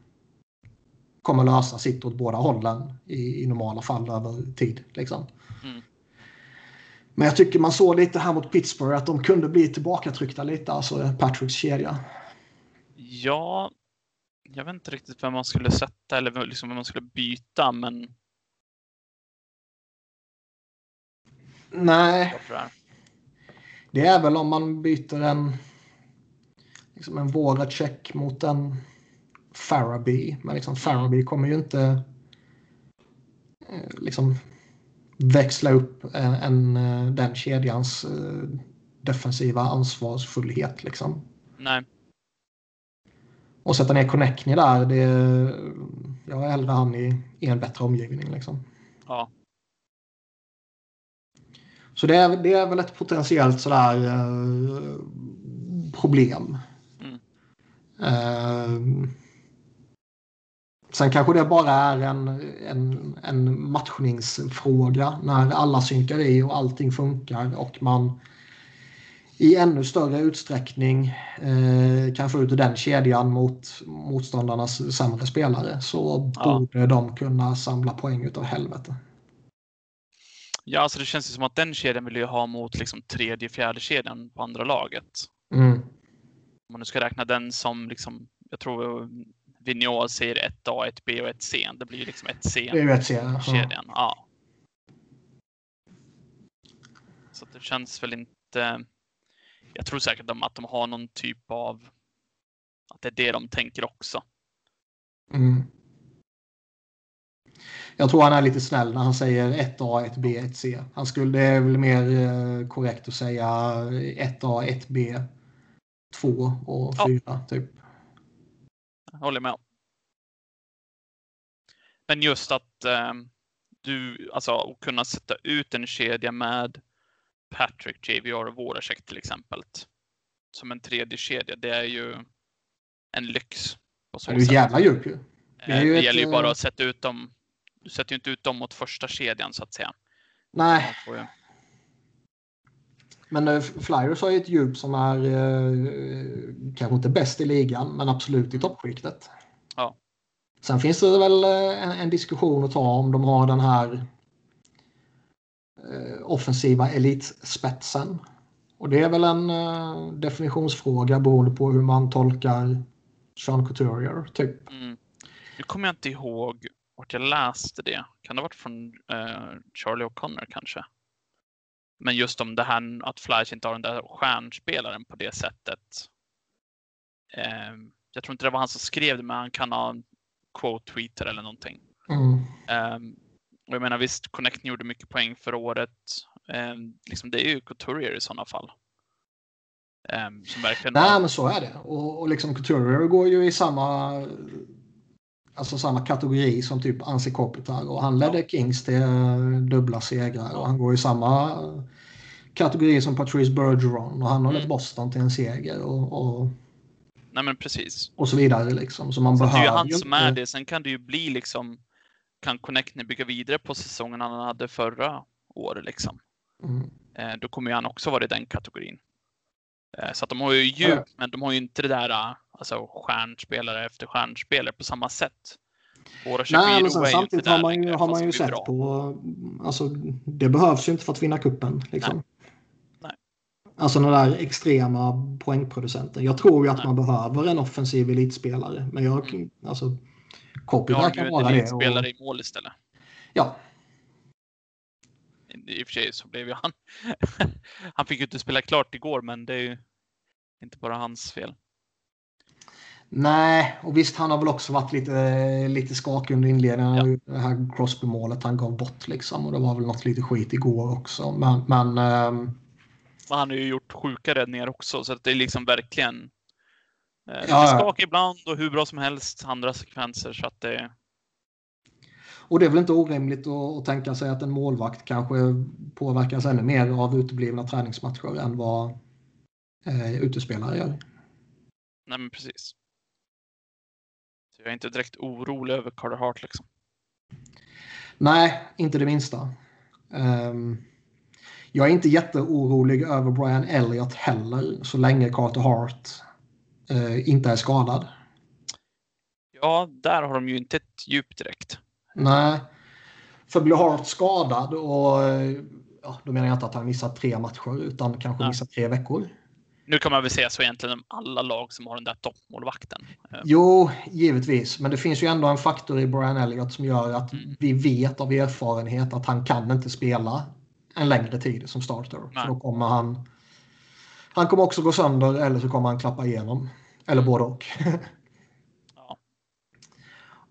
kommer lösa sitt åt båda hållen i, i normala fall över tid. Liksom. Mm. Men jag tycker man såg lite här mot Pittsburgh att de kunde bli tillbakatryckta lite, alltså Patricks kedja. ja jag vet inte riktigt vem man skulle sätta eller liksom vem man skulle byta, men Nej, det är. väl om man byter en liksom en Voracek mot en Faraby. Men liksom Faraby kommer ju inte eh, liksom växla upp en, en, eh, den kedjans eh, defensiva ansvarsfullhet. Liksom. Nej, Och sätta ner Connectney där, det, jag är hellre han i, i en bättre omgivning. Liksom. ja, Så det är, det är väl ett potentiellt sådär eh, problem. Mm. Eh, sen kanske det bara är en, en, en matchningsfråga när alla synkar i och allting funkar och man i ännu större utsträckning eh, kan få ut den kedjan mot motståndarnas sämre spelare så Ja. borde de kunna samla poäng utav helvete. Ja, alltså det känns ju som att den kedjan vill jag ha mot liksom tredje, fjärde kedjan på andra laget. Mm. om man nu ska räkna den som liksom, jag tror Vigneault säger 1A, 1B och 1C. Det blir ju liksom 1C. Det är ju 1C. Kedjan, ja. Så det känns väl inte. Jag tror säkert att de har någon typ av. Att det är det de tänker också. Mm. Jag tror han är lite snäll när han säger 1A, 1B, 1C. Han skulle, det är väl mer eh, korrekt att säga 1A, 1B, 2 och 4 ja. typ. Jag håller med. Men just att eh, du, alltså kunna sätta ut en kedja med Patrick, JVR och Voracek till exempel. Som en tredje kedja, det är ju en lyx. På så det är ju jävla djup ju. Det, är ju det ett, gäller ju bara eh, att sätta ut dem. Du sätter ju inte ut dem mot första kedjan så att säga. Nej. Ju... Men uh, Flyers har ju ett djup som är uh, kanske inte bäst i ligan, men absolut i toppskiktet. Ja. Sen finns det väl en, en diskussion att ta om de har den här Eh, offensiva elitspetsen. Och det är väl en uh, definitionsfråga beroende på hur man tolkar Sean Couturier, typ. Mm. Nu kommer jag inte ihåg vart jag läste det. Kan det ha varit från uh, Charlie O'Connor kanske? Men just om det här att Flash inte har den där stjärnspelaren på det sättet. Uh, jag tror inte det var han som skrev det, men han kan ha en quote tweeter eller någonting. Mm. Um, och jag menar visst, Connect gjorde mycket poäng förra året. Um, liksom, det är ju Couturier i sådana fall. Som verkligen Nej, men så är det. Och, och liksom Couturier går ju i samma alltså samma kategori som typ Ansi Kopitar och han ledde. Kings till dubbla segrar och han går i samma kategori som Patrice Bergeron och han har mm. lett Boston till en seger och, och, Nej men precis. Och så vidare liksom. Så man så behöver det är ju han som är det. Sen kan det ju bli liksom kan Connectny bygga vidare på säsongen han hade förra året liksom. Mm. Eh, då kommer ju han också vara i den kategorin. Eh, så att de har ju djup, ja. men de har ju inte det där alltså stjärnspelare efter stjärnspelare på samma sätt. Nej, men sen, samtidigt har man ju, har man ju sett bra. på, alltså det behövs ju inte för att vinna kuppen liksom. Nej. Nej. Alltså den där extrema poängproducenten. Jag tror ju att Nej. man behöver en offensiv elitspelare, men jag, mm. alltså Kopitar kan vara det. Och... spelare i mål istället. Ja. I och för sig så blev ju han... han fick ju inte spela klart igår, men det är ju inte bara hans fel. Nej, och visst han har väl också varit lite, lite skakig under inledningen. Ja. Det här Crosby-målet han gav bort liksom. Och det var väl något lite skit igår också. Men... men ähm... Han har ju gjort sjuka räddningar också, så att det är liksom verkligen Eh, lite ja, skak ibland och hur bra som helst andra sekvenser. Så att det... Och det är väl inte orimligt att, att tänka sig att en målvakt kanske påverkas ännu mer av uteblivna träningsmatcher än vad eh, utespelare gör. Nej, men precis. Jag är inte direkt orolig över Carter Hart liksom. Nej, inte det minsta. Um, jag är inte jätteorolig över Brian Elliott heller så länge Carter Hart eh, inte är skadad. Ja, där har de ju inte ett djup direkt. Nej. För blir Hart skadad och ja, då menar jag inte att han missar tre matcher utan kanske Nej. missar tre veckor. Nu kan man väl säga så egentligen om alla lag som har den där toppmålvakten. Jo, givetvis. Men det finns ju ändå en faktor i Brian Elliott som gör att mm. vi vet av erfarenhet att han kan inte spela en längre tid som starter. Nej. För då kommer han han kommer också gå sönder eller så kommer han klappa igenom. Eller både och. ja.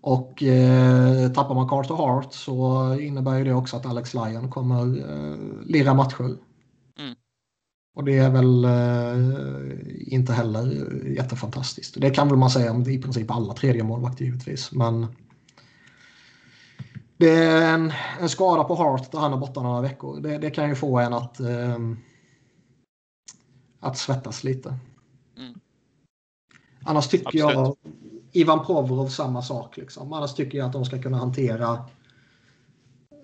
Och eh, tappar man Carter Hart så innebär det också att Alex Lyon kommer eh, lira matcher. Och det är väl eh, inte heller jättefantastiskt. Det kan väl man säga om i princip alla tredje målvakter givetvis. Men det är en, en skada på Hart där han är borta några veckor. Det, det kan ju få en att eh, att svettas lite. Mm. Annars tycker Absolut. jag Ivan Provorov samma sak. Liksom. Annars tycker jag att de ska kunna hantera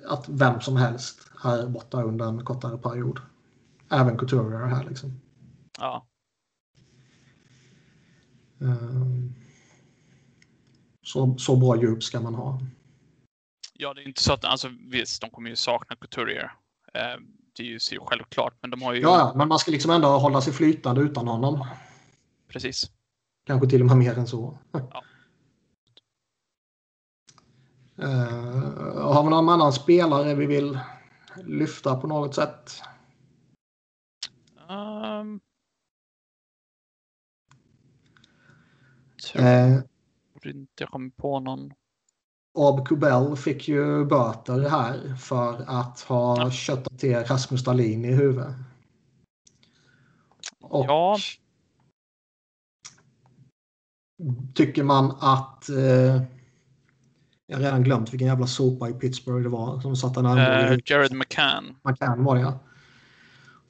att vem som helst är borta under en kortare period. Även Couturier här liksom. Ja. Um, så, så bra djup ska man ha. Ja, det är inte så att, alltså visst, de kommer ju sakna Couturier. Um, det är ju självklart, men de har ju... Ja, men man ska liksom ändå hålla sig flytande utan honom. precis. Kanske till och med mer än så. Ja. Uh, har vi någon annan spelare vi vill lyfta på något sätt? Um, tror inte jag kommer på någon. Ab Kubel fick ju böter här för att ha Ja. köttat till Rasmus Dahlin i huvudet. Och Ja. tycker man att... Eh, jag har redan glömt vilken jävla sopa i Pittsburgh det var som satte en armbåge Uh. Jared McCann. Kan var det ja.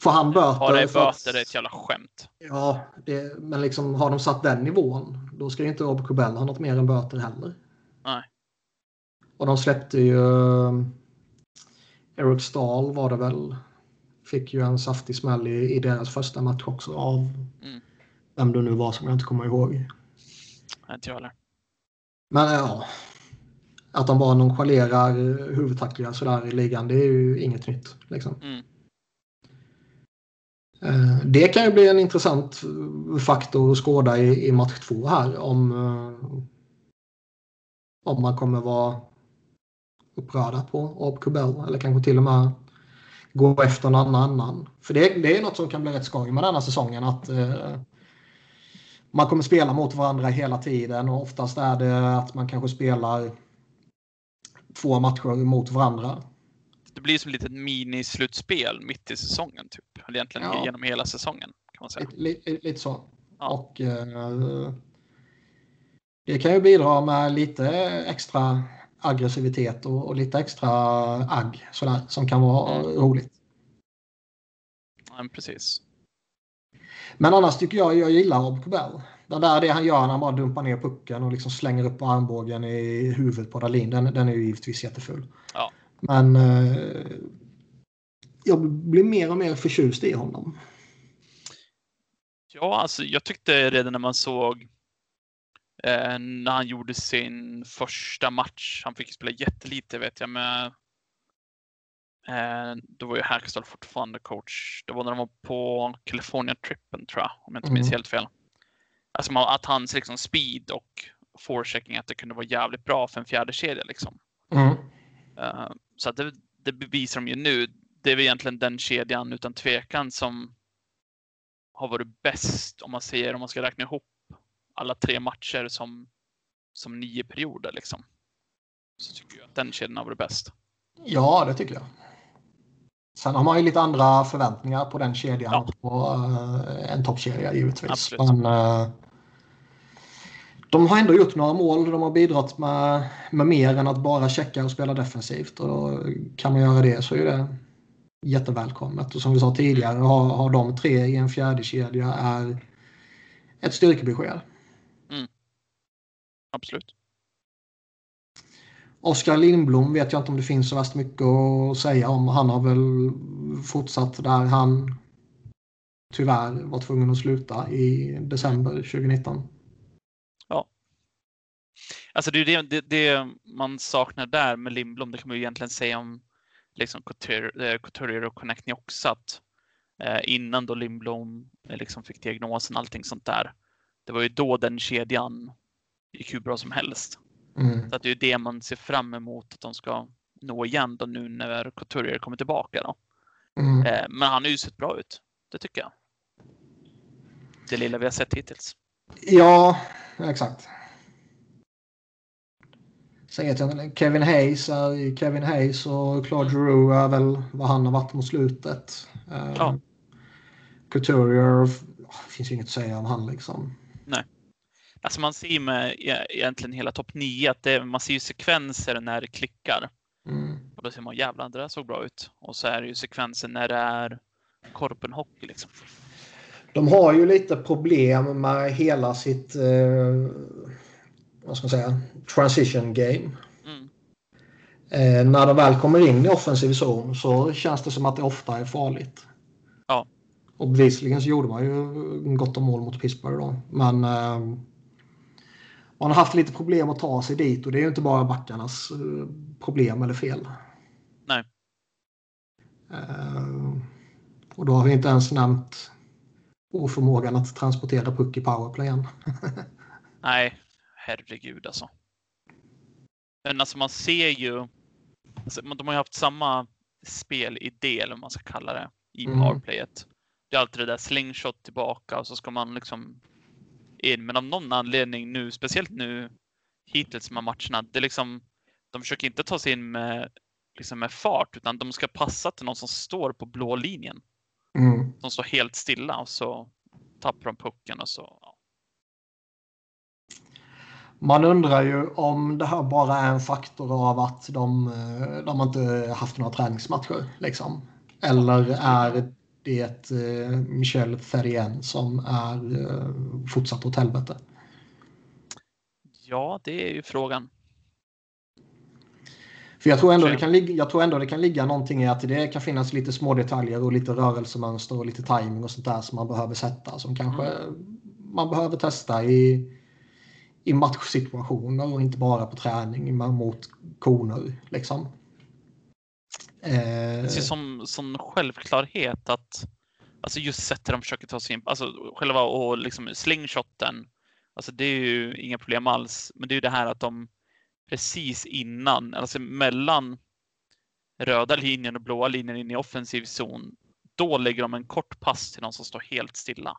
Får han böter? Har det att- böter, det är ett jävla skämt. Ja, det, men liksom har de satt den nivån då ska ju inte Rob Kubel ha något mer än böter heller. Nej. Och de släppte ju Eric Stahl var det väl. Fick ju en saftig smäll i, i deras första match också av Mm. vem det nu var som jag inte kommer ihåg. Inte jag heller. Men ja, att de bara nonchalerar huvudtacklingar sådär i ligan det är ju inget nytt. Liksom. Mm. Eh, det kan ju bli en intressant eh, faktor att skåda i, i match två här om, eh, om man kommer vara upprörda på Kubel eller kanske till och med gå efter någon annan. För det, det är något som kan bli rätt skoj med denna säsongen att eh, man kommer spela mot varandra hela tiden och oftast är det att man kanske spelar två matcher mot varandra. Det blir som ett litet minislutspel mitt i säsongen. Typ. Eller egentligen Ja. genom hela säsongen. kan man säga. Lite, lite, så. Ja. Och eh, det kan ju bidra med lite extra aggressivitet och, och lite extra agg sådär, som kan vara Mm. roligt. Ja, men precis. Men annars tycker jag jag gillar Rob Kubel. Det där det han gör när han bara dumpar ner pucken och liksom slänger upp armbågen i huvudet på Dahlin. Den, den är ju givetvis jätteful. Ja. Men eh, jag blir mer och mer förtjust i honom. Ja, alltså jag tyckte redan när man såg eh, när han gjorde sin första match. Han fick spela jättelite vet jag med. Eh, då var ju Hackstall fortfarande coach. Det var när de var på California trippen tror jag, om jag inte minns Mm. helt fel. Alltså att hans liksom speed och forechecking att det kunde vara jävligt bra för en fjärde kedja liksom. Mm. Eh, så att det, det bevisar de ju nu. Det är väl egentligen den kedjan utan tvekan som har varit bäst om man säger om man ska räkna ihop alla tre matcher som, som nio perioder liksom. Så tycker jag att den kedjan har varit bäst. Ja, det tycker jag. Sen har man ju lite andra förväntningar på den kedjan Ja. på eh, en toppkedja givetvis. Absolut. Men, eh, de har ändå gjort några mål. De har bidragit med, med mer än att bara checka och spela defensivt. Och då kan man göra det så är det jättevälkommet. Och som vi sa tidigare, har, har de tre i en fjärde kedja är ett styrkebesked. Absolut. Oskar Lindblom vet jag inte om det finns så värst mycket att säga om. Han har väl fortsatt där han tyvärr var tvungen att sluta i december 2019. Alltså det är det, det, det man saknar där med Lindblom. Det kan man ju egentligen säga om liksom Couturier, eh, och Connectney också. Att, eh, innan då Lindblom eh, liksom fick diagnosen och allting sånt där. Det var ju då den kedjan gick hur bra som helst. Mm. Så att det är ju det man ser fram emot att de ska nå igen då nu när Couturier kommer tillbaka. Då. Mm. Eh, men han har ju sett bra ut. Det tycker jag. Det lilla vi har sett hittills. Ja, exakt. Sen vet jag inte, Kevin Hayes är Kevin Hayes och Claude Giroux är väl vad han har varit mot slutet. Eh, Ja. Couturier, finns ju inget att säga om han liksom. Alltså man ser ju med e- egentligen hela topp 9 att det, man ser ju sekvenser när det klickar. Mm. Och då ser man jävlar, det där såg bra ut. Och så är det ju sekvenser när det är korpenhockey liksom. De har ju lite problem med hela sitt eh, vad ska man säga, transition game. Mm. Eh, när de väl kommer in i offensiv zon så känns det som att det ofta är farligt. Ja. Och bevisligen så gjorde man ju gott om mål mot Pittsburgh då. Men eh, man har haft lite problem att ta sig dit och det är ju inte bara backarnas eh, problem eller fel. Nej. Eh, och då har vi inte ens nämnt oförmågan att transportera puck i powerplayen. Nej, herregud alltså. Men alltså man ser ju. Alltså, de har ju haft samma spelidé eller vad man ska kalla det i Mm. powerplayet. Det är alltid det där slingshot tillbaka och så ska man liksom in. Men av någon anledning nu, speciellt nu hittills med matcherna, det är liksom. De försöker inte ta sig in med liksom med fart utan de ska passa till någon som står på blå linjen. Mm. Som står helt stilla och så tappar de pucken och så. Man undrar ju om det här bara är en faktor av att de, eh, de har inte haft några träningsmatcher. Liksom. Eller är det eh, Michel Therrien som är eh, fortsatt åt helvete? ja, det är ju frågan. För jag tror, ändå det kan ligga, jag tror ändå det kan ligga någonting i att det kan finnas lite små detaljer och lite rörelsemönster och lite timing och sånt där som man behöver sätta. Som kanske man behöver testa i, i matchsituationer och inte bara på träning men mot koner. Liksom. Eh, Det ser som, som självklarhet att alltså just sättet de försöker ta sig in, alltså själva och liksom slingshoten. Alltså det är ju inga problem alls. Men det är ju det här att de precis innan, alltså mellan röda linjen och blåa linjen in i offensiv zon. Då lägger de en kort pass till någon som står helt stilla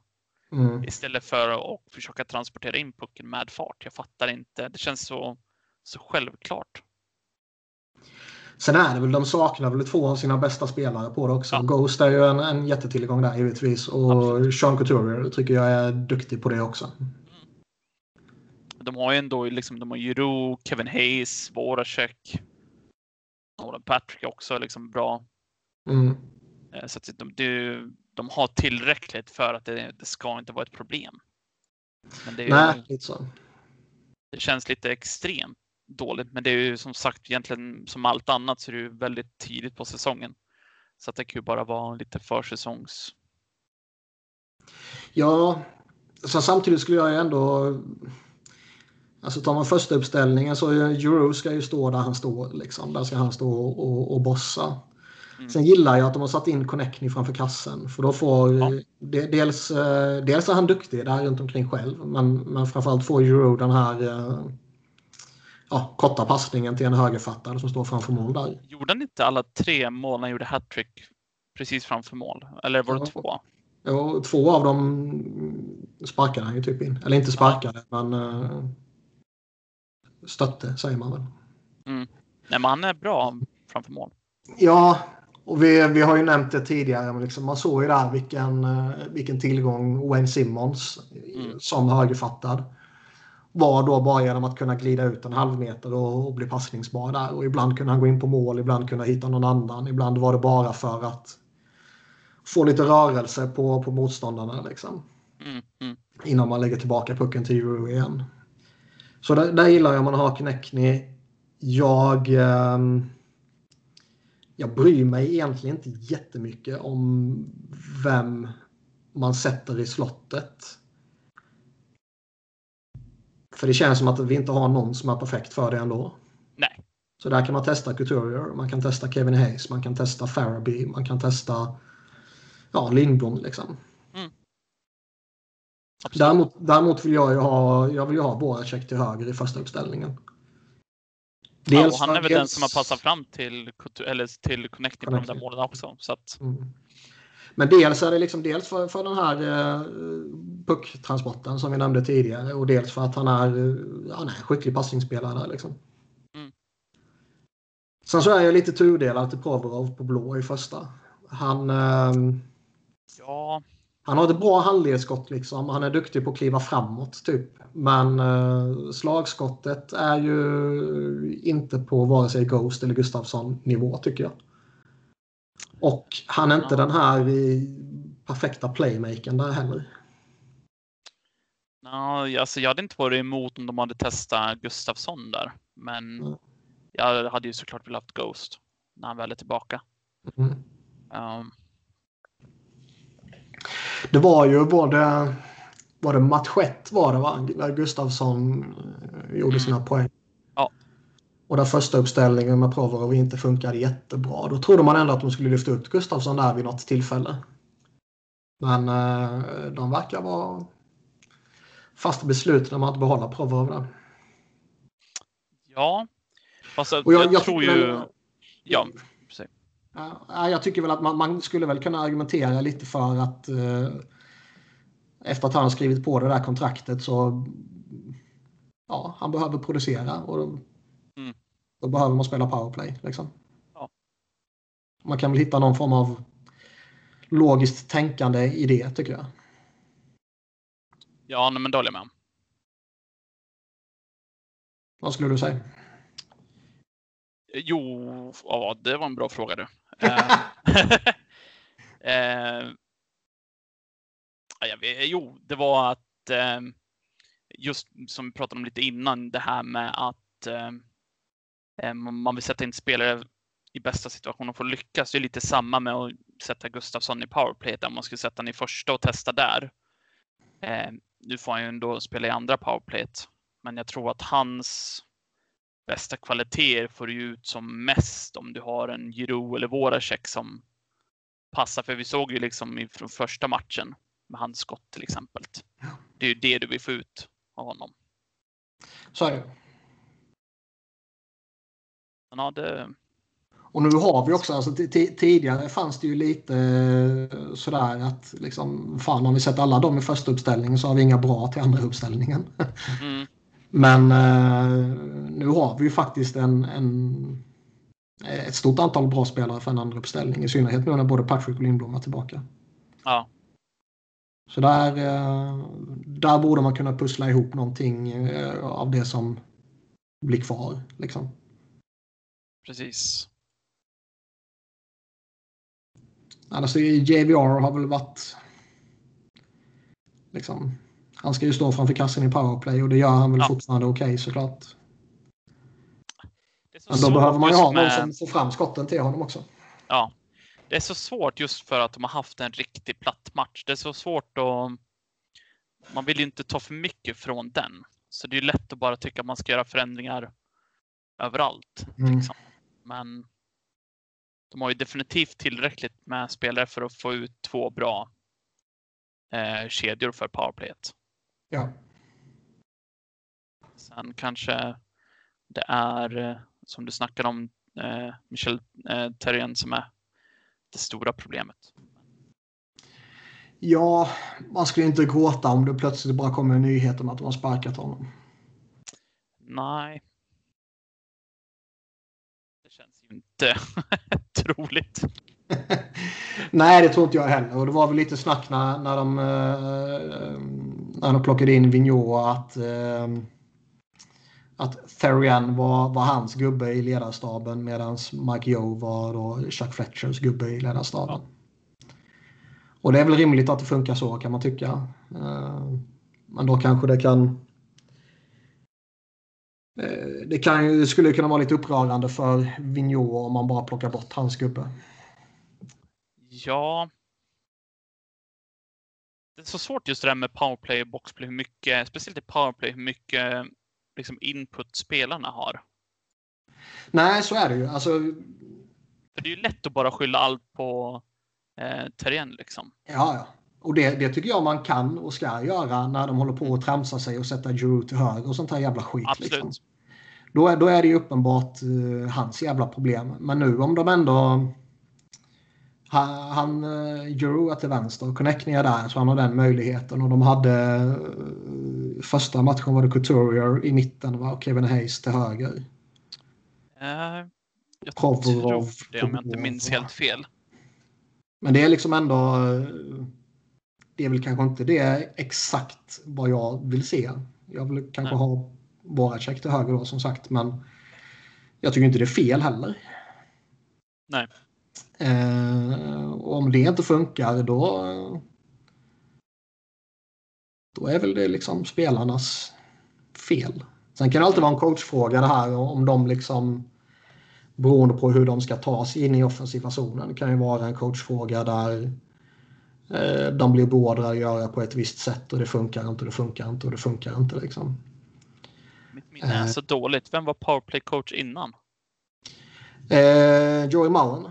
mm. istället för att försöka transportera in pucken med fart. Jag fattar inte. Det känns så, så självklart. Sen är det väl, de saknar väl två av sina bästa spelare på det också. Ja. Ghost är ju en, en jättetillgång där givetvis. Och Absolut. Sean Couturier tycker jag är duktig på det också. De har ju ändå liksom, de har Giroux, Kevin Hayes, Voracek. Nolan Patrick också liksom bra. Mm. Eh, Så att de, de, de har tillräckligt för att det, det ska inte vara ett problem. Men det, är ju, Nej, lite så. det känns lite extremt dåligt. Men det är ju som sagt egentligen som allt annat så är det ju väldigt tidigt på säsongen. Så att det kan ju bara vara lite försäsongs... Ja, så samtidigt skulle jag ju ändå... Alltså tar man första uppställningen så är Euro ska ju stå där han står. Liksom. Där ska han stå och, och bossa. Mm. Sen gillar jag att de har satt in Connectney framför kassen. För då får... Ja. De, dels, eh, dels är han duktig där runt omkring själv. Men, men framförallt får Euro den här eh, ja, korta passningen till en högerfattad som står framför mål där. Gjorde han inte alla tre mål när han gjorde hattrick precis framför mål? Eller var det Ja. två? Ja, två av dem sparkade han ju typ in. Eller inte sparkade, men eh, stötte säger man väl. Nej, men han är bra framför mål. Ja, och vi, vi har ju nämnt det tidigare. Men liksom, man såg ju där vilken, eh, vilken tillgång Wayne Simmons Mm. som högerfattad var då bara genom att kunna glida ut en halv meter och, och bli passningsbar där. Och ibland kunde han gå in på mål, ibland kunde han hitta någon annan. Ibland var det bara för att få lite rörelse på, på motståndarna. Liksom. Mm, mm. innan man lägger tillbaka pucken till Euro igen. Så där, där gillar jag man har Knäckny. Jag, ehm, jag bryr mig egentligen inte jättemycket om vem man sätter i slottet. För det känns som att vi inte har någon som är perfekt för det ändå. Nej. Så där kan man testa Couturier, man kan testa Kevin Hayes, man kan testa Faraby, man kan testa ja, Lindblom liksom. Absolut. Däremot, däremot vill jag ju ha, jag vill ha Voracek till höger i första uppställningen. Ja, och han är väl den som har passat fram till, eller till Connecting på de där målen också. Så att, Mm. Men dels är det liksom dels för, för den här eh, pucktransporten som vi nämnde tidigare och dels för att han är, eh, han är en skicklig passningsspelare. Liksom. Mm. Sen så är jag lite tudelad till Provorov på blå i första. Han, eh, ja, han har ett bra handledsskott liksom. Han är duktig på att kliva framåt typ. Men eh, slagskottet är ju inte på vare sig Ghost eller Gustafsson nivå tycker jag. Och han är inte Ja. den här eh, perfekta playmakern där heller. ja, alltså jag hade inte varit emot om de hade testat Gustafsson där. Men Mm. jag hade ju såklart velat haft Ghost när han väl är tillbaka. Mm. Um, Det var ju både var det match ett var det va? Där Gustafsson eh, gjorde sina poäng. Ja. Och där första uppställningen med Provorov inte funkade jättebra. Då trodde man ändå att de skulle lyfta upp Gustafsson där vid något tillfälle. Men eh, de verkar vara fast beslutna att behålla Provorov där. Ja, fast jag, jag- jag, tror ju... väl- Ja. Ja, jag tycker väl att man, man skulle väl kunna argumentera lite för att eh, efter att han har skrivit på det där kontraktet så ja, han behöver producera och då, Mm. då behöver man spela powerplay. Liksom. Ja. Man kan väl hitta någon form av logiskt tänkande i det tycker jag. Ja, nej, men det håller jag med om. Vad skulle du säga? Jo, ja, det var en bra fråga du. Eh, eh, ja, jag vet, jo, det var att eh, just som vi pratade om lite innan, det här med att eh, eh man vill sätta in spelare i bästa situation och få lyckas. Det är lite samma med att sätta Gustafsson i powerplay, där man skulle sätta honom i första och testa där. Eh, nu får han ju ändå spela i andra powerplayet, men jag tror att hans bästa kvaliteter får du ut som mest om du har en Giroud eller Voracek som passar. För vi såg ju liksom från första matchen med hans skott till exempel. Det är ju det du vill få ut av honom. Så är det. Men ja, det, Och nu har vi också, alltså, ti- ti- tidigare fanns det ju lite eh, sådär att liksom, fan om vi sätter alla dem i första uppställningen så har vi inga bra till andra uppställningen. mm, Men eh, nu har vi ju faktiskt en, en, ett stort antal bra spelare för en andra uppställning. I synnerhet nu när både Patrick och Lindblom är tillbaka. ja, Så där, eh, där borde man kunna pussla ihop någonting eh, av det som blir kvar. Liksom. precis. Annars är JVR har väl varit... Liksom, han ska ju stå framför kassen i powerplay och det gör han väl Ja. fortfarande okej såklart. Det är så Men då behöver man ju ha någon med- som får fram skotten till honom också. Ja, det är så svårt just för att de har haft en riktig platt match. Det är så svårt att... Man vill ju inte ta för mycket från den. Så det är ju lätt att bara tycka att man ska göra förändringar överallt. Mm. Liksom. Men de har ju definitivt tillräckligt med spelare för att få ut två bra eh, kedjor för powerplayet. Ja. Sen kanske det är, eh, som du snackade om, eh, Michel eh, Terrien som är det stora problemet. ja, man skulle inte gråta om det plötsligt bara kommer en nyhet om att de har sparkat honom. Nej. Det känns ju inte troligt. Nej, det tror inte jag heller. Och det var väl lite snack när, när, de, eh, när de plockade in Vigneault att, eh, att Therian var, var hans gubbe i ledarstaben medan Mike Joe var då Chuck Fletchers gubbe i ledarstaben. Och det är väl rimligt att det funkar så kan man tycka. Eh, men då kanske det kan eh, det, kan, det skulle kunna vara lite upprörande för Vigneault om man bara plockar bort hans gubbe. Ja. Det är så svårt just det där med powerplay och boxplay, hur mycket, speciellt i powerplay, hur mycket liksom input spelarna har. Nej, så är det ju. Alltså, För det är ju lätt att bara skylla allt på eh, Terrien liksom. ja, ja. Och det, det tycker jag man kan och ska göra när de håller på att tramsa sig och sätta Giroud till höger och sånt här jävla skit. Absolut. Liksom. Då, är, då är det ju uppenbart eh, hans jävla problem. Men nu om de ändå... Han, han uh, Giroud är till vänster och Connecting är där så han har den möjligheten. Och de hade... eh, första matchen var det Couturier i mitten va? och Kevin Hayes till höger. Eh, jag Provorov, tror det om jag inte minns helt fel. Men det är liksom ändå... eh, Det är väl kanske inte det exakt vad jag vill se. Jag vill kanske Nej. ha Voracek till höger då som sagt. Men jag tycker inte det är fel heller. Nej. Eh, och om det inte funkar då... Då är väl det liksom spelarnas fel. Sen kan det alltid vara en coachfråga det här om de liksom beroende på hur de ska ta sig in i offensiva zonen. Det kan ju vara en coachfråga där eh, de blir beordrade att göra på ett visst sätt och det funkar inte och det funkar inte och det funkar inte. Liksom. Mitt minne är Eh. så dåligt. Vem var powerplay coach innan? Eh, Joey Mullen.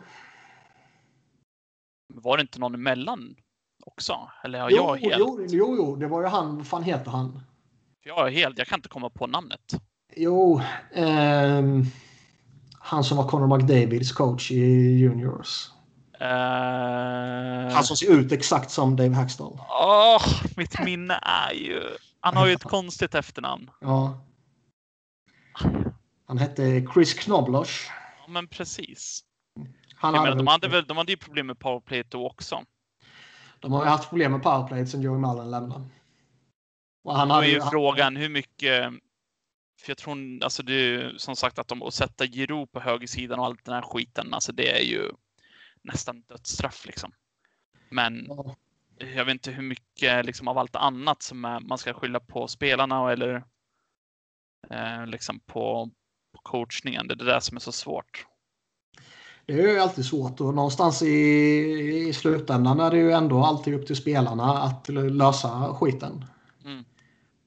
Var det inte någon emellan? också? Eller har Jo, jag helt? jo, jo, jo, det var ju han, vad fan heter han? Jag är helt, jag kan inte komma på namnet. Jo, ehm, han som var Conor McDavids coach i Juniors. Uh... Han som ser ut exakt som Dave Hackstall. Åh, mitt minne är ju... Han har ju ett konstigt efternamn. Ja. Han hette Chris Knobloch. Ja, men precis. Han hade de, hade väl, de hade ju problem med powerplay då också. de har ju haft problem med powerplay sen Joey Mullen lämnade. Och han hade är ju frågan hur mycket... För jag tror, alltså det är ju som sagt att de att sätta Giro på högersidan och allt den här skiten, alltså det är ju nästan dödsstraff liksom. Men Ja. jag vet inte hur mycket liksom av allt annat som är, man ska skylla på spelarna eller eh, liksom på, på coachningen. Det är det där som är så svårt. Det är ju alltid svårt och någonstans i, i slutändan är det ju ändå alltid upp till spelarna att lösa skiten. Mm.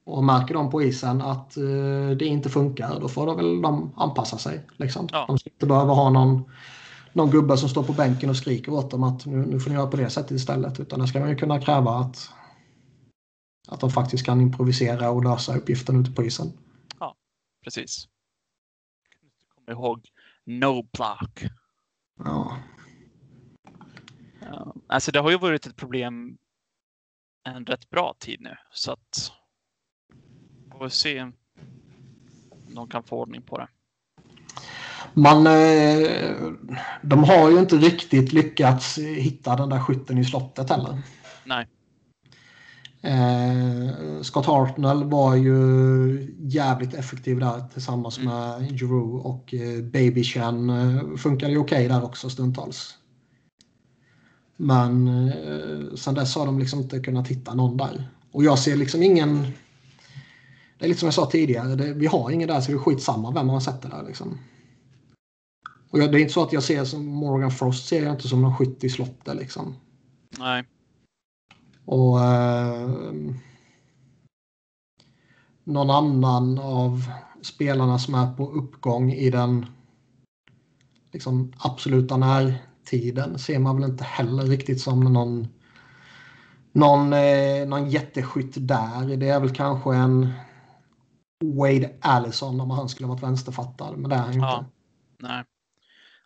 Och märker de på isen att eh, det inte funkar då får de väl de anpassa sig. Liksom. Ja. De ska inte behöva ha någon, någon gubbe som står på bänken och skriker åt dem att nu, nu får ni göra på det sättet istället. Utan det ska man ju kunna kräva att, att de faktiskt kan improvisera och lösa uppgiften ute på isen. Precis. Kom ihåg no block. Ja. Ja, Alltså det har ju varit ett problem en rätt bra tid nu så att får vi se om de kan få ordning på det. Man, eh, de har ju inte riktigt lyckats hitta den där skytten i slottet heller. Nej. Eh, Scott Hartnell var ju jävligt effektiv där tillsammans Mm. med Giroux och eh, Baby Chan eh, funkade ju okej där också stundtals. Men eh, sen dess har de liksom inte kunnat hitta någon där. Och jag ser liksom ingen... Det är lite som jag sa tidigare, det, vi har ingen där så det är skitsamma vem man sätter där liksom. Och jag, det är inte så att jag ser som Morgan Frost ser jag inte som någon skytt i slottet liksom. Nej. Och eh, någon annan av spelarna som är på uppgång i den liksom, absoluta närtiden ser man väl inte heller riktigt som någon någon, eh, någon jätteskytt där. Det är väl kanske en Wade Allison om han skulle varit vänsterfattad. Men det är han Ja. inte. Nej.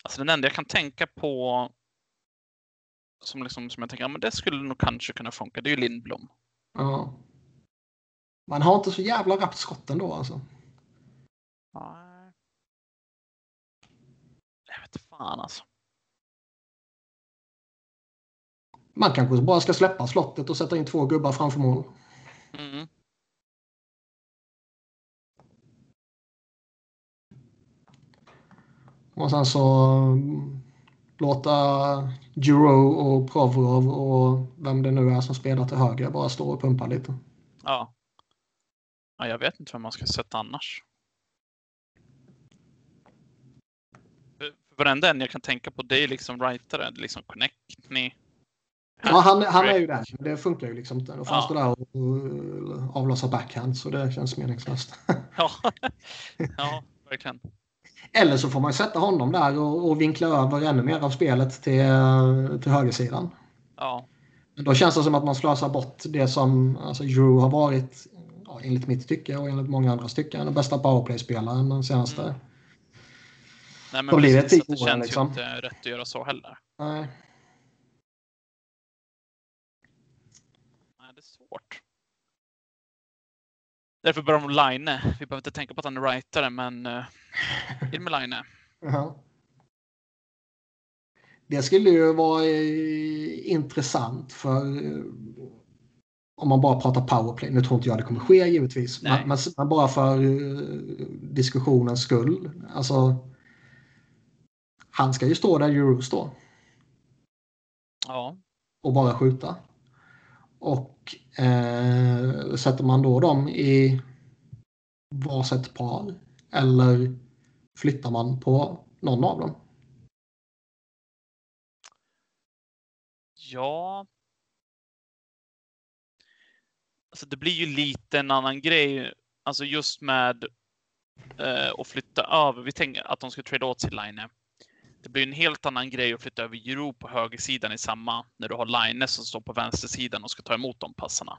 Alltså den enda jag kan tänka på som, liksom, som jag tänker, ja, men det skulle nog kanske kunna funka, det är ju Lindblom. Ja. Man har inte så jävla rappt skott ändå alltså. Nej. Jag vet fan alltså. Man kanske bara ska släppa slottet och sätta in två gubbar framför mål. Mm. Och sen så låta Giroux och Provorov och vem det nu är som spelar till höger bara stå och pumpa lite. Ja. ja. Jag vet inte vem man ska sätta annars. Varenda en jag kan tänka på, det är liksom rightare. Det är liksom Connectney. Ja, han, han är ju där. Det funkar ju liksom inte. Då får han Ja. stå där och uh, avlossa backhand så det känns meningslöst. Ja, ja verkligen. Eller så får man sätta honom där och, och vinkla över ännu mer av spelet till, eh, till högersidan. Ja, Men Då känns det som att man slösar bort det som alltså, Drew har varit, ja, enligt mitt tycke och enligt många andras tycke, den bästa powerplay-spelaren den senaste. Mm. nej, men Då blir det tio att det år, känns liksom. ju inte rätt att göra så heller. Nej. Nej, det är svårt. Därför börjar de Line. Vi behöver inte tänka på att han är rightare, men Ja. Det skulle ju vara eh, intressant för eh, om man bara pratar powerplay. Nu tror inte jag det kommer ske givetvis. Nej. Men, men, bara för eh, diskussionens skull. Alltså, han ska ju stå där Euro står Ja, och bara skjuta. Och eh, sätter man då dem i varsitt par eller flyttar man på någon av dem? ja. Alltså, det blir ju lite en annan grej. Alltså just med eh, att flytta över. Vi tänker att de ska trada åt sin line. det blir en helt annan grej att flytta över Jiro på högersidan i samma när du har Line som står på vänstersidan och ska ta emot de passarna.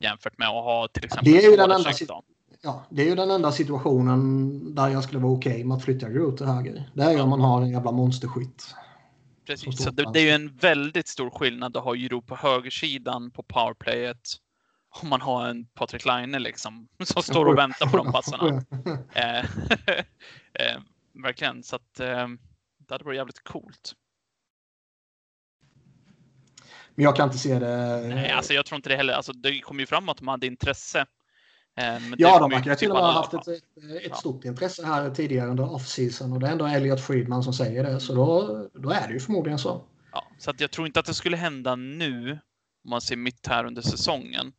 Jämfört med att ha till exempel det är ju den enda, ja, det är ju den enda situationen där jag skulle vara okej okay med att flytta Jiro till höger. Det är ju om man har en jävla monsterskytt. Precis, så det, det, är ju en väldigt stor skillnad att ha Jiro på högersidan på powerplayet om man har en Patrik Laine liksom som står och väntar på de passarna. eh, eh, verkligen, så att eh, det hade varit jävligt coolt. Men jag kan inte se det. Nej, alltså jag tror inte det heller. Alltså, det kom ju fram att de hade intresse. Eh, ja, de verkar till och med ha haft ett, ett ja. stort intresse här tidigare under off-season och det är ändå Elliot Friedman som säger det. Så då, då är det ju förmodligen så. Ja, så att jag tror inte att det skulle hända nu om man ser mitt här under säsongen.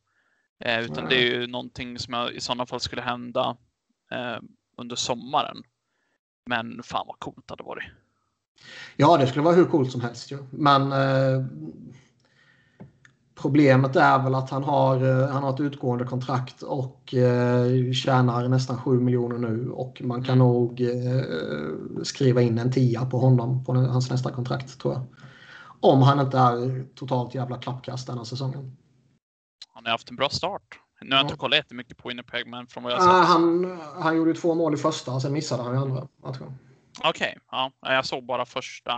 Eh, utan Nej. det är ju någonting som jag, i sådana fall skulle hända eh, under sommaren. Men fan vad coolt det hade varit. Ja, det skulle vara hur coolt som helst ju. Men eh, problemet är väl att han har, eh, han har ett utgående kontrakt och eh, tjänar nästan 7 miljoner nu och man kan mm. nog eh, skriva in en tia på honom på hans nästa kontrakt tror jag. Om han inte är totalt jävla klappkast den här säsongen. Han har haft en bra start. Nu har jag inte kollat jättemycket på Winnipeg, men från vad jag sett. Han, han gjorde två mål i första, sen missade han i andra matchen. Okej, okay, ja. Jag såg bara första.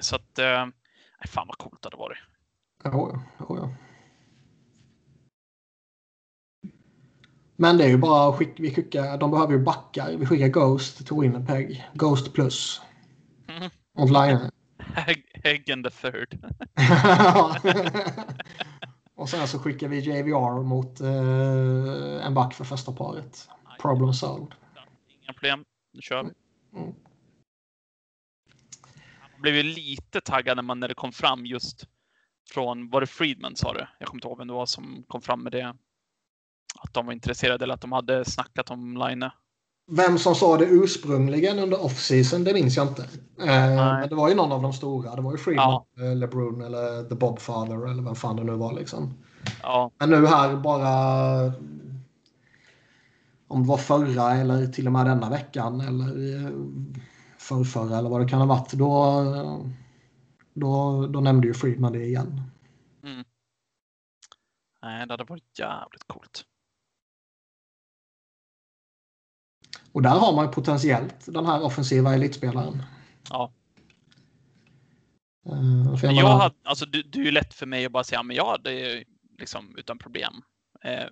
Så att... Eh, fan vad coolt det hade varit. Ja, ja, ja. Men det är ju bara skick, vi skickar, de behöver ju backar. Vi skickar Ghost till Winnipeg. Ghost plus. Mm. Online. Egg and the third. och sen så skickar vi JVR mot uh, en back för första paret. Problem solved. Inga problem. Nu kör vi. Mm. Blev ju lite taggad när, man, när det kom fram just från, var det Friedman sa du? Jag kommer inte ihåg vem det var som kom fram med det. Att de var intresserade eller att de hade snackat om Line. Vem som sa det ursprungligen under off-season, det minns jag inte. Eh, men det var ju någon av de stora. Det var ju Freeman, ja. eller Brun eller The Bobfather eller vem fan det nu var. Liksom. Ja. Men nu här bara... Om det var förra eller till och med denna veckan eller eh, förrförra eller vad det kan ha varit. Då, då, då nämnde ju Friedman det igen. Mm. Nej, det hade varit jävligt coolt. Och där har man ju potentiellt den här offensiva elitspelaren. Ja. Uh, men jag hade, alltså, du, du är lätt för mig att bara säga, men jag hade liksom utan problem eh,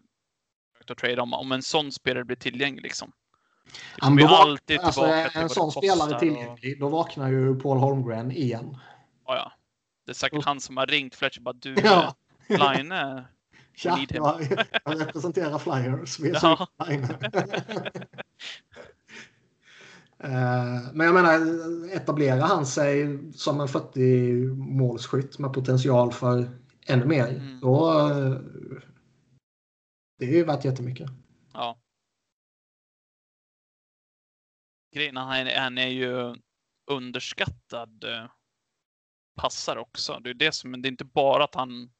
att trade om, om en sån spelare blir tillgänglig. Liksom. Han blir alltid alltså, En sån spelare tillgänglig, och... då vaknar ju Paul Holmgren igen. Ja, ja. Det är säkert han som har ringt Fletcher bara du, ja. Line, Tja, jag, jag representerar Flyers. Vi ja. Eh, men jag menar, etablerar han sig som en 40 målskytt med potential för ännu mer, mm. då... Eh, det är ju värt jättemycket. Grejen är han är ju underskattad eh, passare också. Det är det som, det är inte bara att han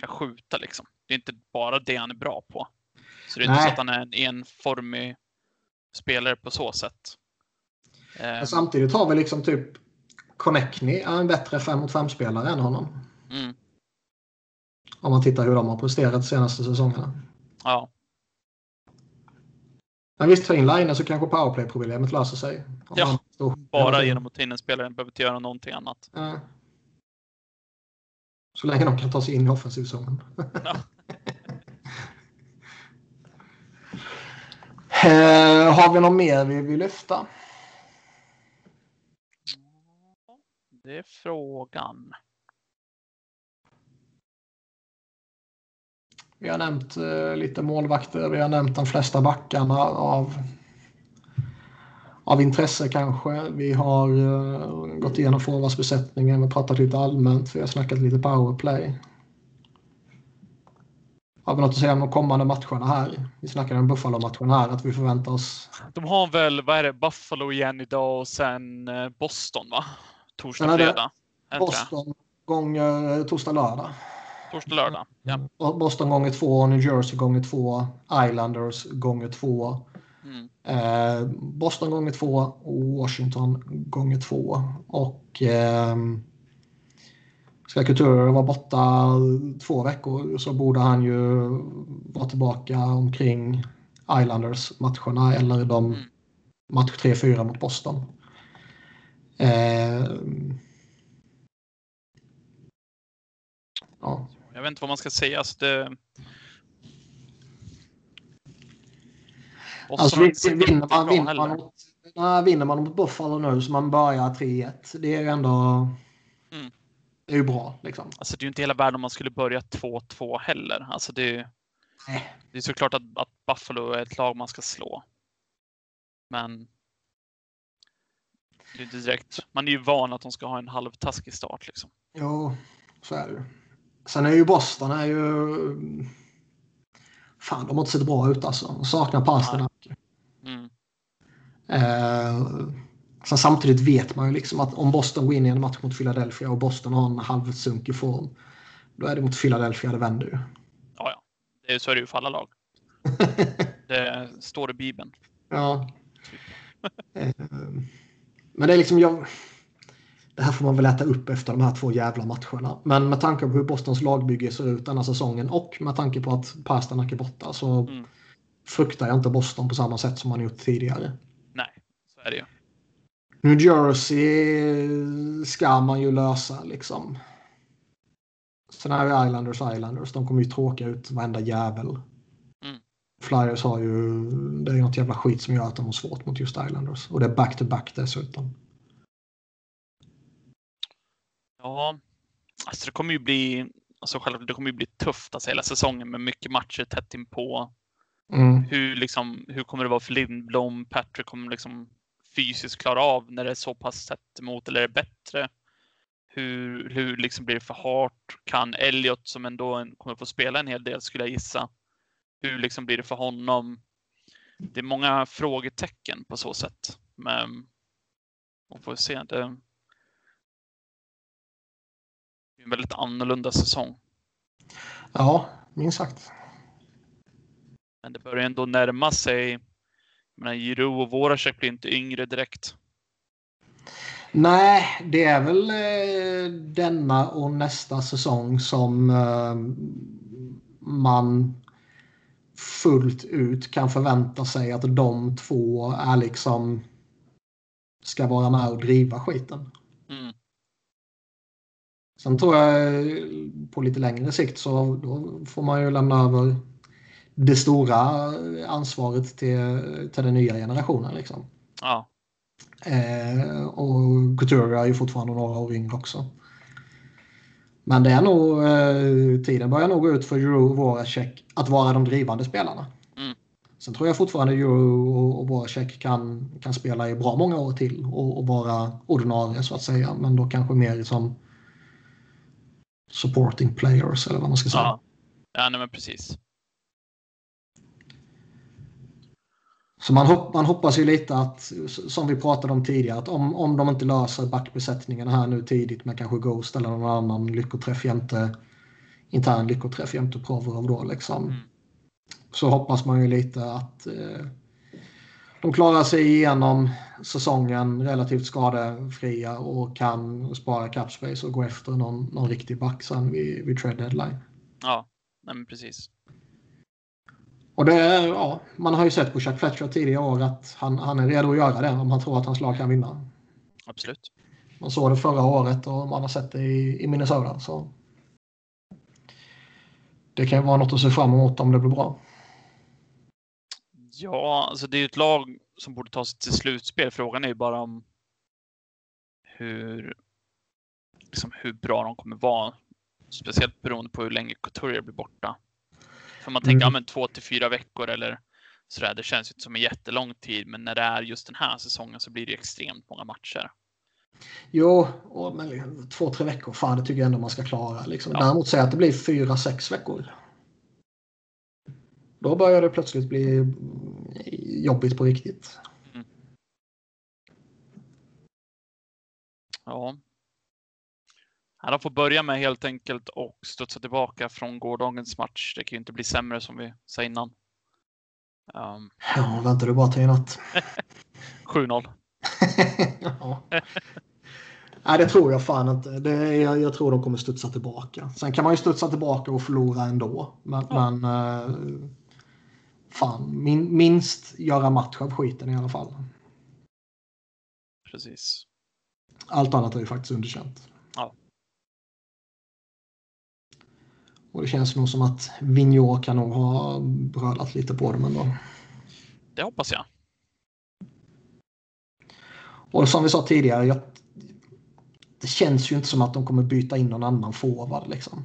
kan skjuta liksom. Det är inte bara det han är bra på. Så det är Nej. inte så att han är en enformig spelare på så sätt. Men ehm. samtidigt har vi liksom typ Connectney är en bättre 5 mot 5-spelare än honom. Mm. Om man tittar hur de har presterat de senaste säsongerna. Ja. Men visst, ta in Line så kanske powerplay-problemet löser sig. Ja, bara genom att ta in en spelare. Behöver inte göra någonting annat. Ja. Så länge de kan ta sig in i offensivzonen. Ja. uh, har vi något mer vi vill lyfta? Det är frågan. Vi har nämnt uh, lite målvakter. Vi har nämnt de flesta backarna av, av intresse kanske. Vi har uh, gått igenom forwardsbesättningen. Vi har pratat lite allmänt. Vi har snackat lite powerplay. Har vi något att säga om de kommande matcherna här? Vi snackade om Buffalo-matchen här, att vi förväntar oss... De har väl, vad är det, Buffalo igen idag och sen eh, Boston va? Torsdag, fredag. Boston gånger torsdag, lördag. Torsdag, lördag. Ja. Boston gånger två, New Jersey gånger två, Islanders gånger två, Mm. Eh, Boston gånger två och Washington gånger två. Och eh, ska Couture vara borta två veckor så borde han ju vara tillbaka omkring Islanders-matcherna eller de Mm. match 3-4 mot Boston. Eh, ja. Jag vet inte vad man ska säga. Alltså det... Alltså, vinner, man, vinner, man mot, nej, vinner man mot Buffalo nu så man börjar 3-1. Det är ju ändå Mm. det är ju bra. Liksom. Alltså det är ju inte hela världen om man skulle börja 2-2 heller. Alltså det, är- Nej. det är såklart att, att Buffalo är ett lag man ska slå. Men det är direkt. Man är ju van att de ska ha en halvtaskig start liksom. Jo, så är det ju. Sen är ju Boston är ju... Fan, de har inte sett bra ut alltså. De saknar Pasternak. Mm. Eh, sen samtidigt vet man ju liksom att om Boston vinner en match mot Philadelphia och Boston har en halvsunkig form. Då är det mot Philadelphia det vänder ju. Ja, ja. Det är, så är det ju för alla lag. Det står i Bibeln. Ja. Eh, Men det är liksom jag. Det här får man väl äta upp efter de här två jävla matcherna. Men med tanke på hur Bostons lagbygge ser ut denna säsongen och med tanke på att Pasternak är borta så Mm. fruktar jag inte Boston på samma sätt som man gjort tidigare. Nej, så är det ju. New Jersey ska man ju lösa liksom. Sen är det Islanders Islanders. De kommer ju tråka ut varenda jävel. Mm. Flyers har ju... Det är ju något jävla skit som gör att de har svårt mot just Islanders. Och det är back-to-back dessutom. Ja, alltså det kommer ju bli, alltså självklart, det kommer ju bli tufft alltså hela säsongen med mycket matcher tätt inpå. Mm. Hur, liksom, hur kommer det vara för Lindblom? Patrick kommer liksom fysiskt klara av när det är så pass tätt emot eller är det bättre? Hur, hur liksom blir det för hårt? Kan Elliot som ändå kommer få spela en hel del skulle jag gissa. Hur liksom blir det för honom? Det är många frågetecken på så sätt. Men man får se. Det en väldigt annorlunda säsong. Ja, minst sagt. Men det börjar ändå närma sig. Menar, Giroud och Voracek blir inte yngre direkt. Nej, det är väl eh, denna och nästa säsong som eh, man fullt ut kan förvänta sig att de två är liksom ska vara med och driva skiten. Mm. Sen tror jag eh, på lite längre sikt så då får man ju lämna över det stora ansvaret till, till den nya generationen. Liksom. Ja, Eh, och Couture är ju fortfarande några år yngre också. Men det är nog, eh, tiden börjar nog gå ut för Euro och Voracek att vara de drivande spelarna. Mm. Sen tror jag fortfarande Euro och, och Voracek kan, kan spela i bra många år till och, och vara ordinarie så att säga. Men då kanske mer som supporting players eller vad man ska säga. ja. ja nej, men precis. Så man, hopp, man hoppas ju lite att, som vi pratade om tidigare, att om, om de inte löser backbesättningen här nu tidigt med kanske Ghost eller någon annan lyckoträff jämte intern lyckoträff jämte Provorov då liksom. Mm. Så hoppas man ju lite att eh, de klarar sig igenom säsongen relativt skadefria och kan spara capspace och gå efter någon, någon riktig back sen vid, vid trade deadline. Ja, men precis. Och det, är- ja, man har ju sett på Chuck Fletcher tidigare år att han, han är redo att göra det om han tror att hans lag kan vinna. Absolut. Man såg det förra året och man har sett det i, i Minnesota. Så. Det kan ju vara något att se fram emot om det blir bra. Ja, alltså det är ju ett lag som borde ta sig till slutspel. Frågan är ju bara om hur, liksom hur bra de kommer vara. Speciellt beroende på hur länge Couturier blir borta. För man tänker, Mm. ja men två till fyra veckor eller sådär. Det känns ju inte som en jättelång tid, men när det är just den här säsongen så blir det extremt många matcher. Jo, och, men två, tre veckor, fan det tycker jag ändå man ska klara. Liksom. Ja. Däremot säga att det blir fyra, sex veckor. Då börjar det plötsligt bli mm, jobbigt på riktigt. Ja. Ja, de får börja med helt enkelt och studsa tillbaka från gårdagens match. Det kan ju inte bli sämre som vi sa innan. Um, Ja, väntar du bara till något. 7-0. ja. Nej, det tror jag fan inte. Det, jag, jag tror de kommer studsa tillbaka. Sen kan man ju studsa tillbaka och förlora ändå. Men, Ja. men eh, fan, min, minst göra match av skiten i alla fall. Precis. Allt annat är ju faktiskt underkänt. Ja. Och det känns nog som att Vigneault kan nog ha brölat lite på dem ändå. Det hoppas jag. Och som vi sa tidigare, jag, det känns ju inte som att de kommer byta in någon annan forward liksom.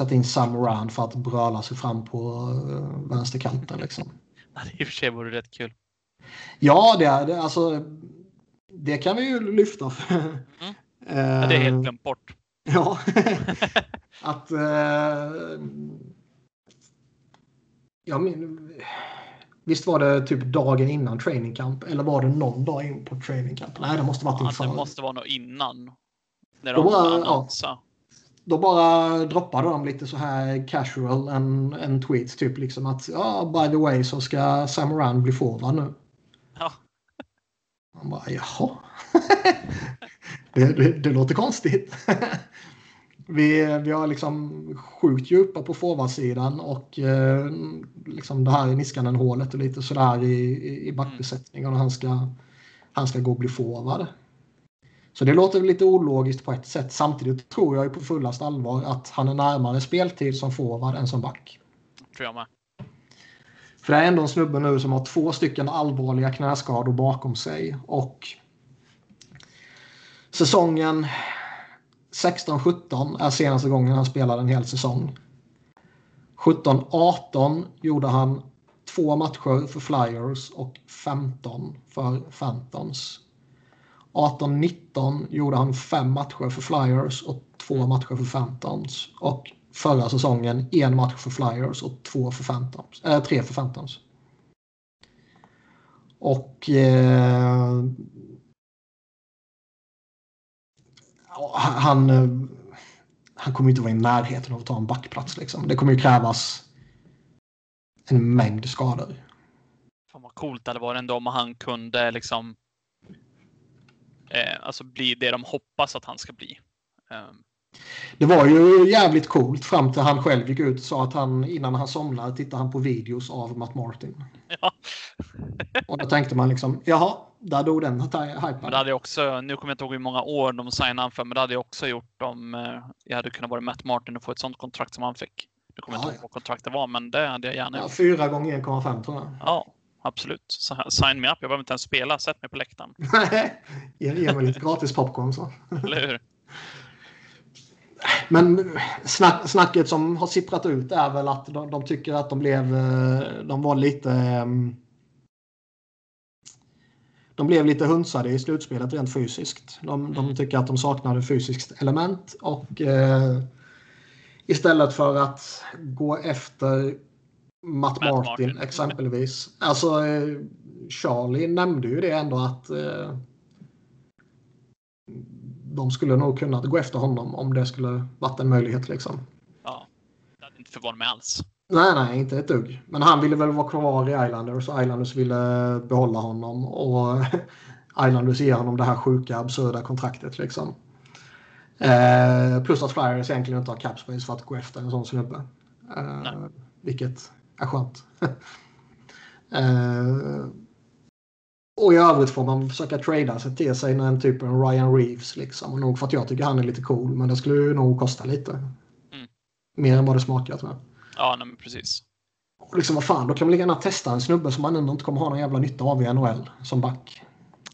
Sätta in Sam Moran för att bröla sig fram på uh, vänsterkanten liksom. Det i och för sig vore rätt kul. Ja, det är det. Alltså, det kan vi ju lyfta. Mm. Eh, Ja, det är helt glömt bort. Ja. att... Eh, jag men, visst var det typ dagen innan training camp? Eller var det någon dag in på training camp? Nej, det måste varit Ja, inför. det måste vara något innan. När Då de var- ja. Då bara droppade de lite så här casual en, en tweet typ liksom att ja, by the way så ska Sam Moran bli forward nu. Ja. Man bara jaha. det, det, det låter konstigt. vi, vi har liksom sjukt djupa på forwardsidan och eh, liksom det här i Niskanen-hålet och lite sådär i, i, i backbesättningen och han ska, han ska gå och bli forward. Så det låter lite ologiskt på ett sätt. Samtidigt tror jag ju på fullast allvar att han är närmare speltid som forward än som back. Tror jag med. För det är ändå en snubbe nu som har två stycken allvarliga knäskador bakom sig. Och säsongen 16-17 är senaste gången han spelade en hel säsong. 17-18 gjorde han två matcher för Flyers och 15 för Phantoms. 18-19 gjorde han fem matcher för Flyers och två matcher för Phantoms. Och förra säsongen en match för Flyers och två för Phantoms. Äh, tre för Phantoms. Och eh, han, eh, han kommer inte vara i närheten av att ta en backplats. Liksom. Det kommer ju krävas en mängd skador. Fan vad coolt det hade varit ändå om han kunde liksom eh, alltså bli det de hoppas att han ska bli. Um, Det var ju jävligt coolt fram till han själv gick ut och sa att han innan han somnade tittade han på videos av Matt Martin. ja, Och då tänkte man liksom, jaha, där dog den hypen. hade jag också, nu kommer jag inte ihåg hur många år de signade för, men det hade jag också gjort om eh, jag hade kunnat vara Matt Martin och få ett sånt kontrakt som han fick. Nu kommer jag Ja, inte ihåg vad kontraktet var, men det hade jag gärna Ja, gjort. fyra gånger 1,5 tror jag. Ja, absolut. Sign me up. Jag behöver inte ens spela. Sätt mig på läktaren. ge, ge mig lite gratis popcorn så. Eller hur? Men snack, snacket som har sipprat ut är väl att de, de tycker att de blev, eh, de var lite ehm, de blev lite hunsade i slutspelet rent fysiskt. De, de tycker att de saknade fysiskt element och eh, istället för att gå efter Matt, Matt Martin, Martin. exempelvis. Alltså eh, Charlie nämnde ju det ändå att eh, de skulle nog kunnat gå efter honom om det skulle varit en möjlighet liksom. Ja. Det hade inte förvånat mig alls. Nej, nej, inte ett dugg. Men han ville väl vara kvar i Islanders och Islanders ville behålla honom. Och Islanders ger honom det här sjuka, absurda kontraktet liksom. Eh, plus att Flyers egentligen inte har cap space för att gå efter en sån snubbe. Eh, vilket är skönt. eh, och i övrigt får man försöka trada sig till sig en typ en Ryan Reeves liksom. Och nog för att jag tycker han är lite cool, men det skulle ju nog kosta lite. Mm. Mer än vad det smakar tror jag. Ja, nej, men precis. Och liksom vad fan, då kan man lika gärna testa en snubbe som man ändå inte kommer ha någon jävla nytta av i NHL som back.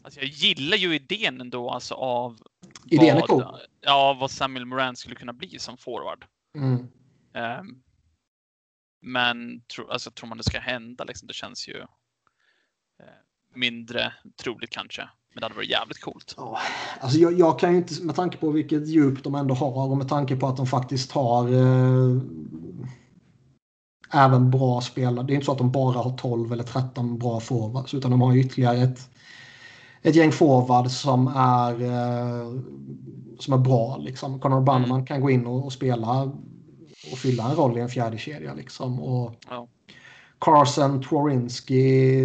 Alltså, jag gillar ju idén ändå alltså av Idén är vad, cool. Ja, vad Samuel Moran skulle kunna bli som forward. Mm. Ehm, men tro, alltså, tror man det ska hända, liksom, det känns ju eh, mindre troligt kanske. Men det hade varit jävligt coolt. Ja, alltså jag, jag kan ju inte, med tanke på vilket djup de ändå har och med tanke på att de faktiskt har eh, även bra spelare. Det är inte så att de bara har 12 eller 13 bra forwards utan de har ytterligare ett, ett gäng forwards som är, eh, som är bra. Liksom. Connor Bannerman Mm. kan gå in och, och spela och fylla en roll i en fjärde kedja liksom. Och Ja. Carson Tworinski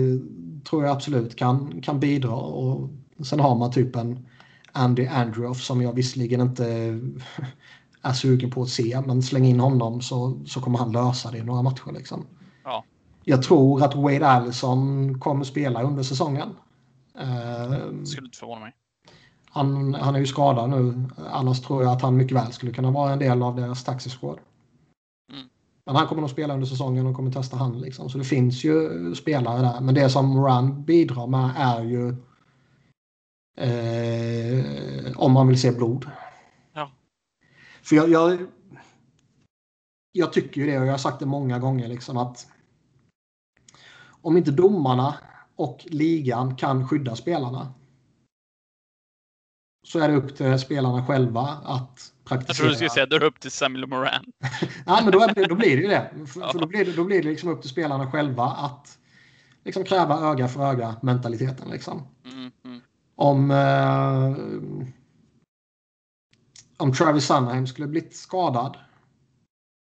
tror jag absolut kan, kan bidra. Och sen har man typ en Andy Andreoff som jag visserligen inte är sugen på att se. Men släng in honom så, så kommer han lösa det i några matcher. Liksom. Ja. Jag tror att Wade Allison kommer spela under säsongen. Uh, skulle inte förvåna mig. Han, han är ju skadad nu. Annars tror jag att han mycket väl skulle kunna vara en del av deras taxi squad. Mm. Men han kommer nog spela under säsongen och kommer testa han. Liksom. Så det finns ju spelare där. Men det som Moran bidrar med är ju eh, om man vill se blod. Ja. För jag, jag, jag tycker ju det och jag har sagt det många gånger liksom att om inte domarna och ligan kan skydda spelarna så är det upp till spelarna själva att praktisera. Jag tror du skulle säga att det är upp till Samuel Moran. Nej, men då, är, då blir det ju det. För, ja. för då, blir det, då blir det liksom upp till spelarna själva att liksom kräva öga för öga mentaliteten. Liksom. Mm, mm. Om, eh, om Travis Sunheim skulle blivit skadad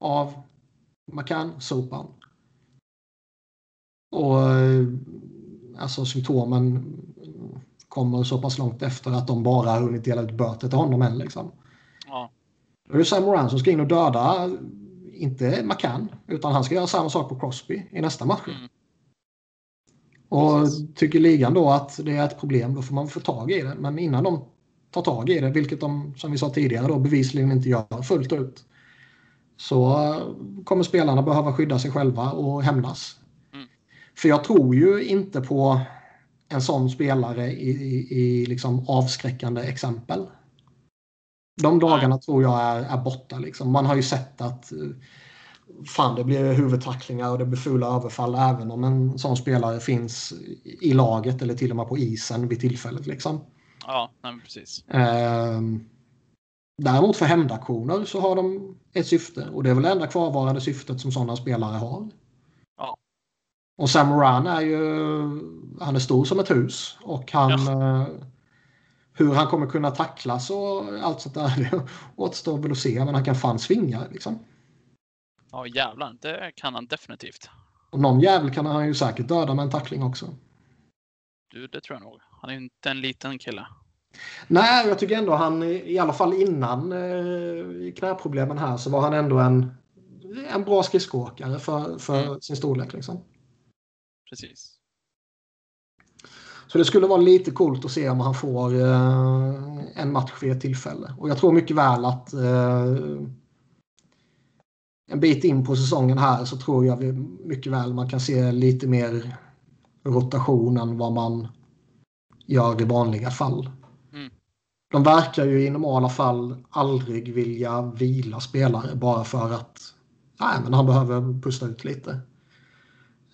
av McCann-sopan och eh, alltså symptomen kommer så pass långt efter att de bara har hunnit dela ut böter till honom än. Liksom. Ja. Då är det Sam Moran som ska in och döda, inte McCann, utan han ska göra samma sak på Crosby i nästa match. Mm. Och Precis. tycker ligan då att det är ett problem, då får man få tag i det. Men innan de tar tag i det, vilket de som vi sa tidigare då bevisligen inte gör fullt ut, så kommer spelarna behöva skydda sig själva och hämnas. Mm. För jag tror ju inte på en sån spelare i, i, i liksom avskräckande exempel. De dagarna tror jag är, är borta. Liksom. Man har ju sett att fan, det blir huvudtacklingar och det blir fula överfall även om en sån spelare finns i laget eller till och med på isen vid tillfället. Liksom. Ja, nej, precis. Eh, däremot för hämndaktioner så har de ett syfte och det är väl det enda kvarvarande syftet som sådana spelare har. Och Sam Moran är ju han är stor som ett hus och han ja. eh, hur han kommer kunna tacklas och allt sånt där det återstår väl att se men han kan fan svinga liksom. Ja jävlar, det kan han definitivt. Och någon jävel kan han ju säkert döda med en tackling också. Du, det tror jag nog. Han är ju inte en liten kille. Nej, jag tycker ändå han i alla fall innan eh, knäproblemen här så var han ändå en, en bra skridskoåkare för, för mm. sin storlek. Liksom precis. Så det skulle vara lite coolt att se om han får eh, en match vid ett tillfälle. Och jag tror mycket väl att eh, en bit in på säsongen här så tror jag mycket väl man kan se lite mer rotation än vad man gör i vanliga fall. Mm. De verkar ju i normala fall aldrig vilja vila spelare bara för att nej, men han behöver pusta ut lite.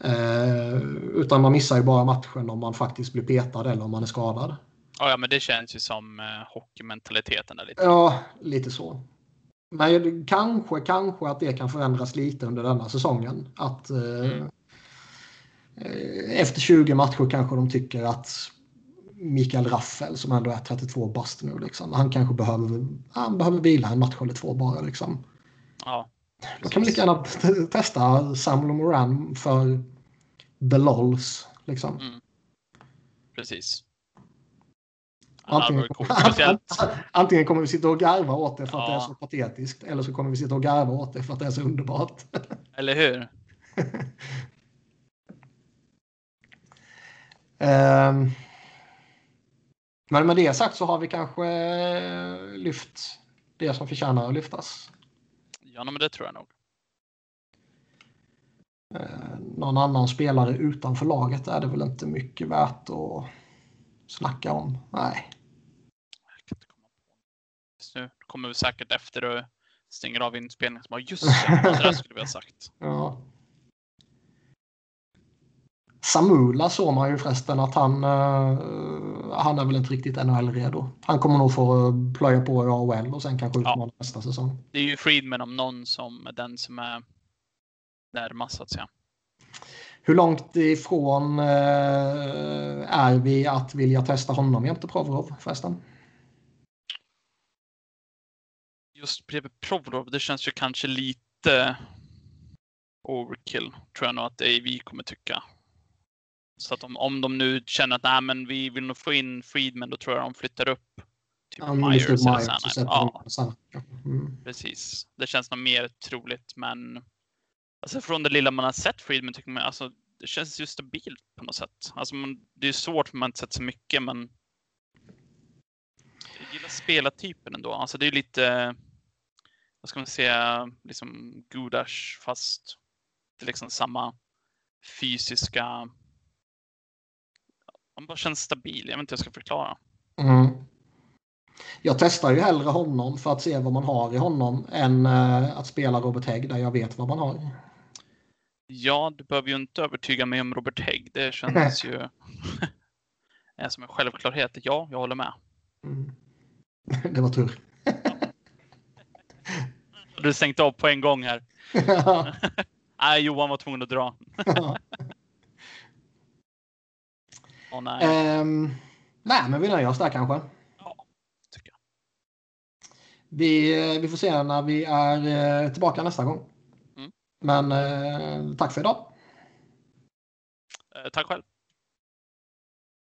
Eh, utan man missar ju bara matchen om man faktiskt blir petad eller om man är skadad. Ja, men det känns ju som eh, hockeymentaliteten. Där lite. Ja, lite så. Men kanske, kanske att det kan förändras lite under denna säsongen. Att eh, mm. efter 20 matcher kanske de tycker att Mikael Raffel som ändå är 32 bast nu, liksom, han kanske behöver, han behöver vila en match eller två bara. Liksom. Ja. Då kan man lika gärna testa Samuel Moran för the LOLs. Liksom. Mm. Precis. Antingen, antingen kommer vi sitta och garva åt det för att ja. det är så patetiskt. Eller så kommer vi sitta och garva åt det för att det är så underbart. Eller hur? um, men med det sagt så har vi kanske lyft det som förtjänar att lyftas. Ja, men det tror jag nog. Eh, någon annan spelare utanför laget är det väl inte mycket värt att snacka om. Nej. Just nu kommer vi säkert efter och stänger av inspelningen. Som, just det, det skulle vi ha sagt. Ja. Samula såg man ju förresten att han, uh, han är väl inte riktigt NHL-redo. Han kommer nog få plöja på i AHL och sen kanske utmana ja. nästa säsong. Det är ju Friedman om någon som den som är närmast så att säga. Hur långt ifrån uh, är vi att vilja testa honom jämte Provorov förresten? Just bredvid Provorov, det känns ju kanske lite overkill, tror jag nog att vi kommer tycka. Så att om, om de nu känner att Nej, men vi vill nog få in Friedman, då tror jag de flyttar upp typ ja, Myers, Myers sen. Ja, mm. precis. Det känns nog mer troligt, men alltså från det lilla man har sett Friedman tycker man alltså det känns ju stabilt på något sätt. Alltså man, det är svårt för man inte sett så mycket, men jag gillar spelartypen ändå. Alltså det är lite, vad ska man säga, liksom Gudash fast det är liksom samma fysiska han bara känns stabil. Jag vet inte hur jag ska förklara. Mm. Jag testar ju hellre honom för att se vad man har i honom än uh, att spela Robert Hägg där jag vet vad man har. Ja, du behöver ju inte övertyga mig om Robert Hägg. Det känns ju som en självklarhet. Ja, jag håller med. Mm. Det var tur. du stängt av på en gång här. nej, Johan var tvungen att dra. Oh, nej. Um, nej, men vi nöjer oss där kanske. Ja, tycker jag. Vi, eh, vi får se när vi är eh, tillbaka nästa gång. Men eh, tack för idag. Eh, tack själv.